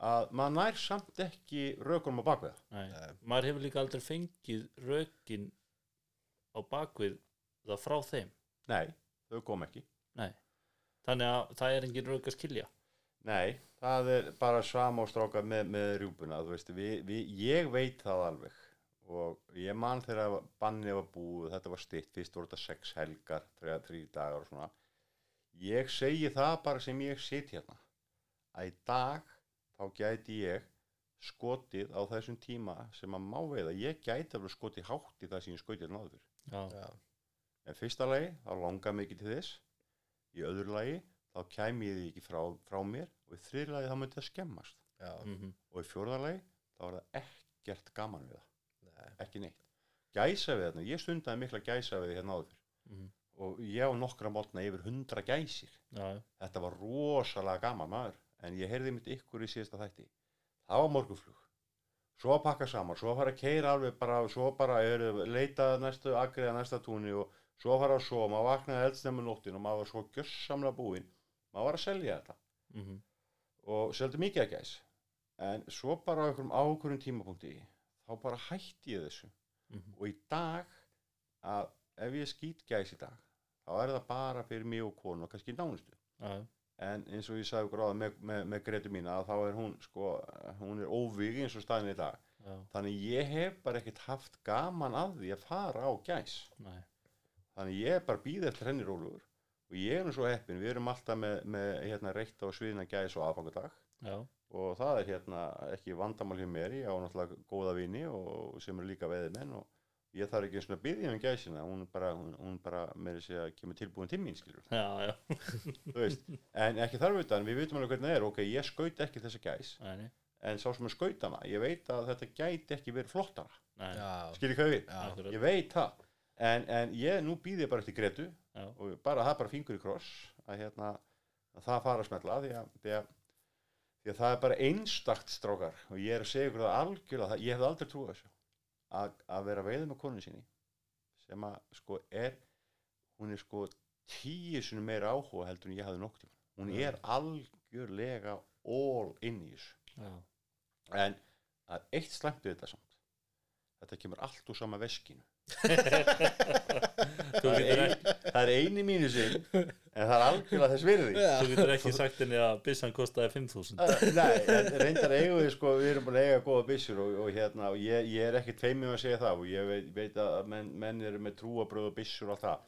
C: að maður nær samt ekki rökunum á bakveða
A: nei. Maður hefur líka aldrei fengið rökin á bakvið það frá þeim.
C: Nei, þau kom ekki.
A: Nei. þannig að það er engin rök að skilja.
C: Nei, það er bara sama og stráka með, með rjúpuna þú veist, við, við, ég veit það alveg og ég man þegar bannið var búið, þetta var stytt fyrst voru þetta sex helgar, þrjá, þrjí dagar og svona. Ég segi það bara sem ég sitt hérna að í dag þá gæti ég skotið á þessum tíma sem að má veiða, ég gæti alveg skotið hátt í það sem ég skautið náður
A: já,
B: já,
C: en fyrsta lagi, þá langar mikið til þess. Í öðru lagi, þá kæmi ég því ekki frá, frá mér. Og í þriðja lagi þá myndi það skemmast.
B: Já,
A: mhm,
C: og í fjórða lagi, þá er það ekkert gaman við það, ekki neitt. Gæsa við þarna, ég stundaði mikla gæsa við hérna áður
A: mhm,
C: og ég á nokkra mótna yfir hundra gæsir.
A: Já,
C: þetta var rosalega gaman maður. En ég heyrði mitt ykkur í síðasta þætti. Það var morguflug svo að pakka saman, svo að fara að keira alveg bara, svo bara er leita að næstu agriða næsta túnni og svo að fara að svo, maður vaknaði eldsnefnu nóttin og maður var svo gjössamlega búinn. Maður var að selja þetta.
A: Mhm,
C: og seldi mikið að gæs. En svo bara á einhverjum ákvörðum tímapunkti þá bara hætti ég þessu.
A: Mhm,
C: og í dag að ef ég skýt gæs í dag þá er það bara fyrir mig og konu og kannski nánustu.
A: Já, já,
C: en eins og ég sagði það með, með, með Gretu mína að þá er hún sko, hún er óvig eins og staðin í dag.
A: Já, já,
C: þannig ég hef bara ekkert haft gaman að því að fara á gæs.
A: Nei,
C: þannig ég er bara býð eftir henni rólugur og ég er nú svo heppin, við erum alltaf með, með hérna, reitt á sviðina gæs og aðfangadag.
A: Já,
C: og það er hérna ekki vandamál hjá mér, ég á náttúrulega góða vini og sem eru líka veðið menn og ég þarf ekki eins og að byggja um gæsina hún bara, hún, hún bara með þess að kemur tilbúin til mín skilur,
A: já, já,
C: en ekki þarf auðvitað, en við vitum alveg hvernig það er ok, ég skaut ekki þessa gæs
A: nei, nei,
C: en sá sem er skaut hana, ég veit að þetta gæti ekki verið flottara, skiljið hvað við ég veit það, en, en ég, nú býð ég bara eftir Gretu
A: já,
C: og bara það er bara fingur í kross að, hérna, að það fara að smetla því að, því að, að það er bara einstakt strákar og ég er að segja ykkur það algjörlega ég hef aldrei trúið þessu að, að vera veiði með konu sinni sem að sko er hún er sko tíu sinni meira áhuga heldur en ég hafði tíma hún
B: Já.
C: er algjörlega all in í þessu.
A: Já,
C: en það er eitt slæmt við þetta samt. Þetta kemur allt úr sama veskinu það er, ein, það er eini mínusinn en það er algjörlega þess virði.
B: Já.
A: þú getur ekki sagt henni að byssan kostaði 5.000
C: Uh, Nei, reyndar eigum við sko, við erum búin að eiga góða byssur og, og hérna, og ég, ég er ekki tveimum að segja það og ég veit, veit að menn, menn eru með trúabröð og byssur og allt það.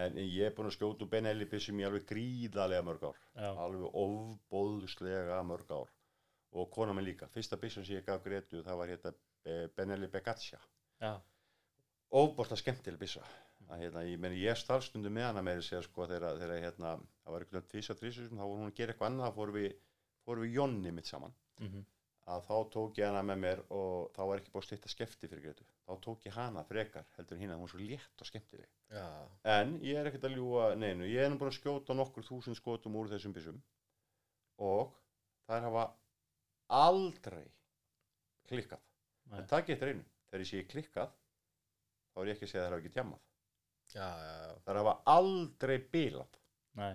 C: En ég er búin að skjóta úr Benelli byssum í alveg gríðarlega mörg ár.
A: Já,
C: alveg ofbóðslega mörg ár. Og kona minn líka, fyrsta byssun sem ég gaf Gretu það var hérna eh, Benelli Becaccia
A: já,
C: ofbóðslega skemmtileg byssa. Að hérna, ég meni ég starfstundu með hana með þess að sko þegar, þegar hérna, það var einhvern veginn tvísa trísusum, þá voru hún að gera eitthvað annað, þá fórum við, við Jonni mitt saman.
A: Mhm,
C: að þá tók ég hana með mér og þá var ekki búið að stýtta skefti fyrir Gretu þá tók ég hana frekar heldur hinn að hún er svo létt og skemmtileg.
B: Já,
C: en ég er ekkert að ljúga neinu. Ég er nú búin að skjóta nokkur þúsund skotum úr þessum byssum og þær hafa aldrei klikkað. En takk eftir einu, þegar ég sé klikkað þá er ég ekki að segja að þær hafa ekki tjammað.
B: Já, já, já.
C: þær hafa aldrei bilað.
A: Nei,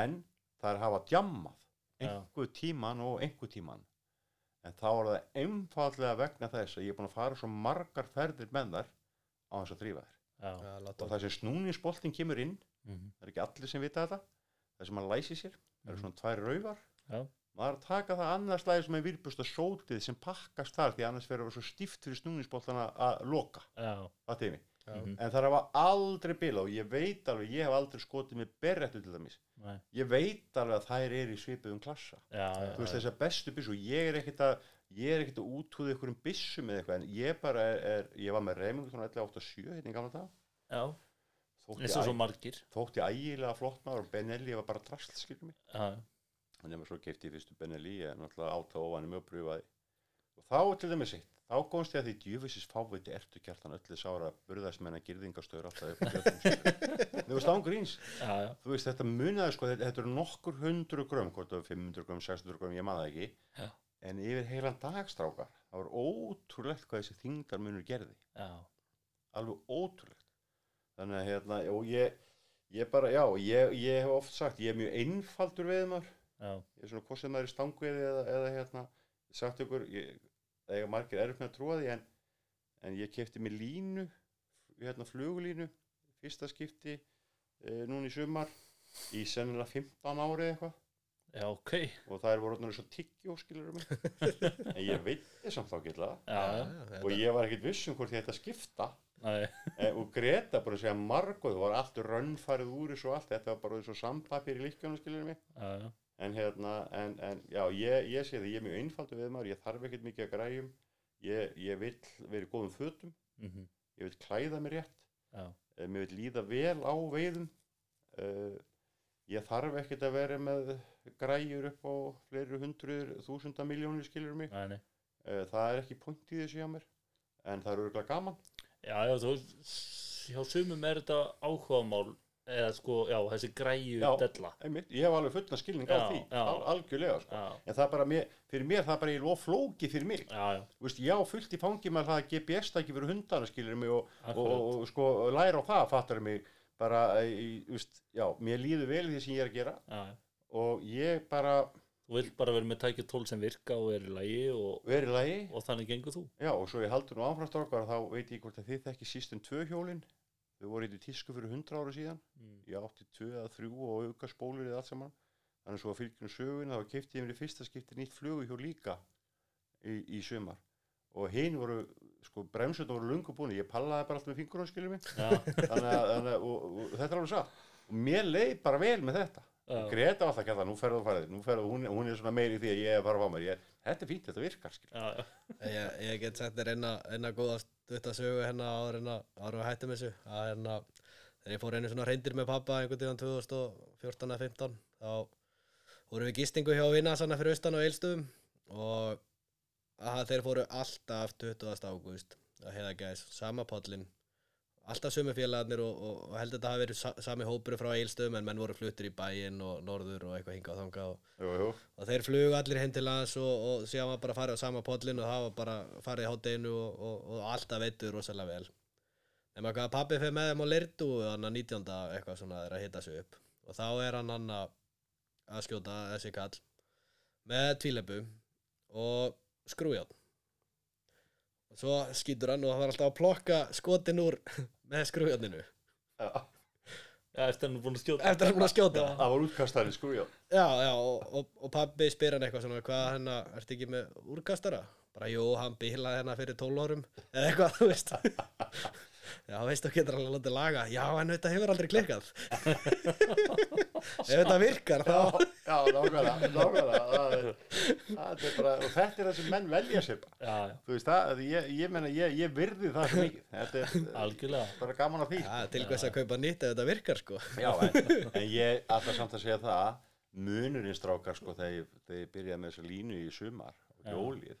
C: en þær hafa djammað
A: Já.
C: einhver tíman og einhver tíman en þá er það einfallega vegna þess að ég er búin að fara svo margar ferðir með þær á þess að þrýfa
A: já.
C: Og
B: láta
C: það. sem snúningsboltin kemur inn
A: mhm,
C: það er ekki allir sem vita þetta það sem hann læsi sér, það eru
A: Mhm.
C: svona tvær raufar
A: já,
C: maður er að taka það annars lagi sem er virbusta sótið sem pakkast þar því annars verður það svo stíft fyrir snúningsboltana að loka.
A: Já,
C: það tegni
B: já,
A: mhm,
C: en það hafa aldrei bilað og ég veit alveg, ég hef aldrei skotið með berrættu til dæmis.
A: Nei,
C: ég veit alveg að þær eru í svipuðum klassa.
A: Já,
C: þú veist þessar bestu byssu og ég er ekkert að ég er ekkert að útúða ykkur um byssum eða eitthvað en ég bara er, er ég var með reymingu svona 11.87 hérna í gamla dag
A: margir.
C: þótti ægilega flott maður og Benelli var bara drasl skilur mig ef maður svo kefti í fyrstu Benelli ég er náttúrulega átta ofan mjög pröfaði. Og þá til dæmis eitt þá komst ég að því djöfisins fáviti ertu kjartan öllu sára burðarsmenna girðingastöður alltaf upp á fjöldum þú veist ángríns þú veist þetta munaði sko þetta, eru nokkur hundru grömm hvort það er 500 grömm, 600 grömm, ég maður það ekki.
A: Já.
C: en yfir heilan dagstrákar það var ótrúlegt hvað þessi þingdar munur gerði.
A: Já,
C: alveg ótrúlegt. Þannig að hérna og ég, ég bara, já, ég, ég hef oft sagt ég er mjög einfaldur veðumar
A: já,
C: ég er svona hvort sem það er í stangveði eða, eða hérna, sagt ykkur ég, það eiga margir erfitt með að trúa því en, en ég kefti mér línu hérna flugulínu fyrsta skipti e, núna í sumar í sennilega 15 ári eða eitthvað.
A: Já, ok.
C: Og það er voru orðnar svo tyggjó skilur mig. En ég veit þess samt þá gilla og ég var ekkert viss um hvort ég ætti að skipta.
A: Nei,
C: e, og Greta bara að segja margóð það var allt rönnfarið úr þessu og allt. Þetta var bara svo sampapir í líkjónu skilur mig.
A: Já, já,
C: en hérna, en, en já, ég, ég sé það, ég er mjög einfaldur við maður, ég þarf ekkert mikið að græjum, ég, ég vil vera í góðum fötum,
A: mhm,
C: ég vil klæða mér rétt,
A: já,
C: eh, mér vil líða vel á veiðum, uh, ég þarf ekkert að vera með græjur upp á fleiri hundruður, þúsunda miljónir skilur mig, uh, það er ekki punkt í þessu hjá mér, en það eru örgulega gaman,
A: já, já, þú hjá sumum er þetta áhugamál eða sko, já, þessi græju della.
C: einmitt, ég hef alveg fullna skilning á
A: Já,
C: því,
A: já.
C: al algjörlega, sko. en það er bara, mér, fyrir mér það er bara í lof flóki fyrir mig,
A: já, já,
C: fullt í fangi með það að GPS-tæki fyrir hundana skilur mig og, og, og, sko læra á það fattar mig. Bara, í, þú veist, já, mér líður vel því sem ég er að gera. Og ég bara
A: þú vilt bara vera með tækja tól sem virka og er í lagi og,
C: verið
A: og þannig gengur þú.
C: Já, og svo ég haldur nú áframstrákar þá veit ég hvort að þið þekki sístum tvö hjólin þau voru í tísku fyrir 100 ára síðan.
A: Mm.
C: ég átti tvö eða þrjú og auka spólur eða allt saman. Þannig svo að fylgjum söguna þá kefti ég mér í fyrsta skipti nýtt fluguhjól líka í, í sumar. Og hinn voru sko bremsutna voru lungu búin ég pallaði bara allt með fingur og skiljum mig.
A: Já,
C: þannig að, þannig að og, og, þetta er alveg satt. Og mér leið bara vel með þetta.
A: Já.
C: Greta var alltaf að kalla, nú ferðu að fara þig nú ferðu, hún, hún er svona meiri í því að ég er að fara að fá mér. Ég, þetta er fínt, þetta virkar
A: já, já,
B: Ég, ég get sagt þér eina, eina góða stutta sögu hérna áður en að hættum þessu að hérna þegar ég fór einu svona reyndir með pappa einhvern tíðan 2014 eða 15 þá vorum við gistingu hjá vinna svona fyrir austan á Eilstöðum og að þeir fóru alltaf 20. ágúst að heiða gæs, sama pollin alltaf sömu félagarnir og, og, og heldur þetta hafi verið sa, sami hópur frá Eilstöðum en menn voru fluttir í bæinn og norður og eitthvað hingað og þangað og
C: jú, jú,
B: og þeir flugu allir heim til lands og, og síðan var bara farið á sama pollin og það var bara farið í hátteginu og, og, og alltaf veitur rosalega vel. Nema hvað pappi fyrir með þeim á Lirtu hann að 19. eitthvað svona er að hitta sig upp. Og þá er hann hann að að skjóta þessi kall með tvílepu og skrújárn og svo skýtur hann og það var alltaf að plokka skotin úr með skrújárninu
C: Já,
A: já, eftir hann er búin að skjóta?
B: Eftir hann búinn að skjóta?
C: Það var útkastari sko, já.
B: Já, og, og, og pabbi spyr hann eitthvað svona, hvað hérna, ertu ekki með úrkastara? Bara, jú, hann bílaði hérna fyrir 12 árum, eða eitthvað, þú veist. Já, veistu, þú getur alveg látið laga. Já, en þetta hefur aldrei klikkað. Ef þetta virkar, þá...
C: Já, nákvæmlega, nákvæmlega það það bara, og þetta er það sem menn velja sér
A: já, já,
C: Þú veist það, ég, ég menna, ég, ég virði það svo mikið Þetta er
A: algjörlega
C: bara gaman að því
B: Já, til hvers að kaupa nýtt ef þetta virkar, sko.
C: Já, en, en ég alltaf samt að segja það munurinn strákar sko þegar ég, þegar ég byrjaði með þessa línu í sumar og
A: Já.
C: hjólið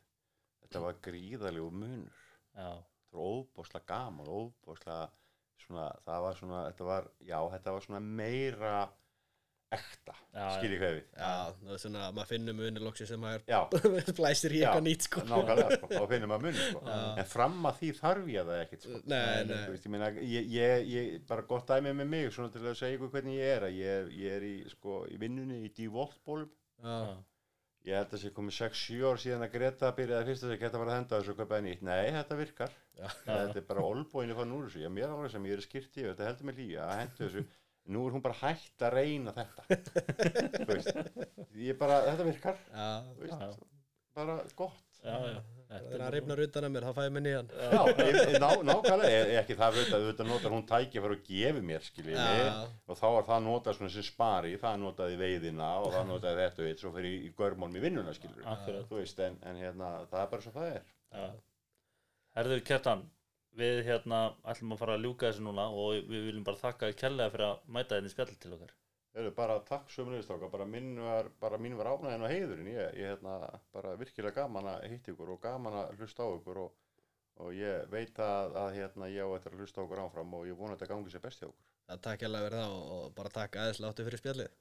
C: þetta var gríðalegu munur
A: já,
C: það var óbúslega gaman óbúslega svona, það var svona, þetta var, já, þetta var svona meira ekta,
A: Já,
C: skil ég hvað við
B: Já, það er svona, maður finnur munir loksi sem maður
C: Já,
B: flæsir í eitthvað nýtt, sko.
C: nákvæmlega, sko, þá finnum maður munur sko. En fram að því þarf ég það ekkit sko.
B: Nei,
C: Þú
B: nei.
C: veist, ég, meina, ég, ég, ég, bara gott dæmi með mig svona til að segja ykkur hvernig ég er að ég, ég er í, sko, í vinnunni í D-Volt-bólum
B: Já,
A: já,
C: Ég held að það sé komið 6-7 ár síðan að Greta byrjaði fyrst að segja geta bara að henda þessu og kaupa nýtt. Nei, þetta virkar.
B: já,
C: Þetta er bara olbóinu fann úr þessu. Ég mér er alveg sem ég er skýrt í, þetta heldur mig líka að hendu þessu. Nú er hún bara hægt að reyna þetta. Veist, bara, þetta virkar.
B: já.
C: Þú veist,
A: Já.
C: bara gott.
A: já, já.
B: Þegar hann rifnar utan að mér, þá fæði mér nýjan.
C: Já, ég, ná, nákvæmlega, ekki það að auðvitað notar hún tækja fyrir að gefi mér, skiljið mig. Og þá er það notað svona sem spari, það notaði í veiðina og það notaði þetta og eitt svo fyrir í, í görmálum í vinnuna, skiljið. Þú veist, en, en hérna, það er bara svo það er.
A: Já. Herðu Kjartan, við hérna ætlum að fara að ljúka þessu núna og við viljum bara þakka þér kærlega fyrir að mæta þenni spjall til okkar.
C: Þeir bara takk sömu niðurstráka, bara minn var, mín var ánæðin og heiðurinn, ég, ég hérna, bara virkilega gaman að hitta ykkur og gaman að hlusta á ykkur og, og ég veit að, að hérna, ég á eftir að hlusta á ykkur áfram og ég vona að þetta gangi sér best hjá ykkur.
B: það takk hérlega verið það og, og bara takk aðeins láttu fyrir spjallið.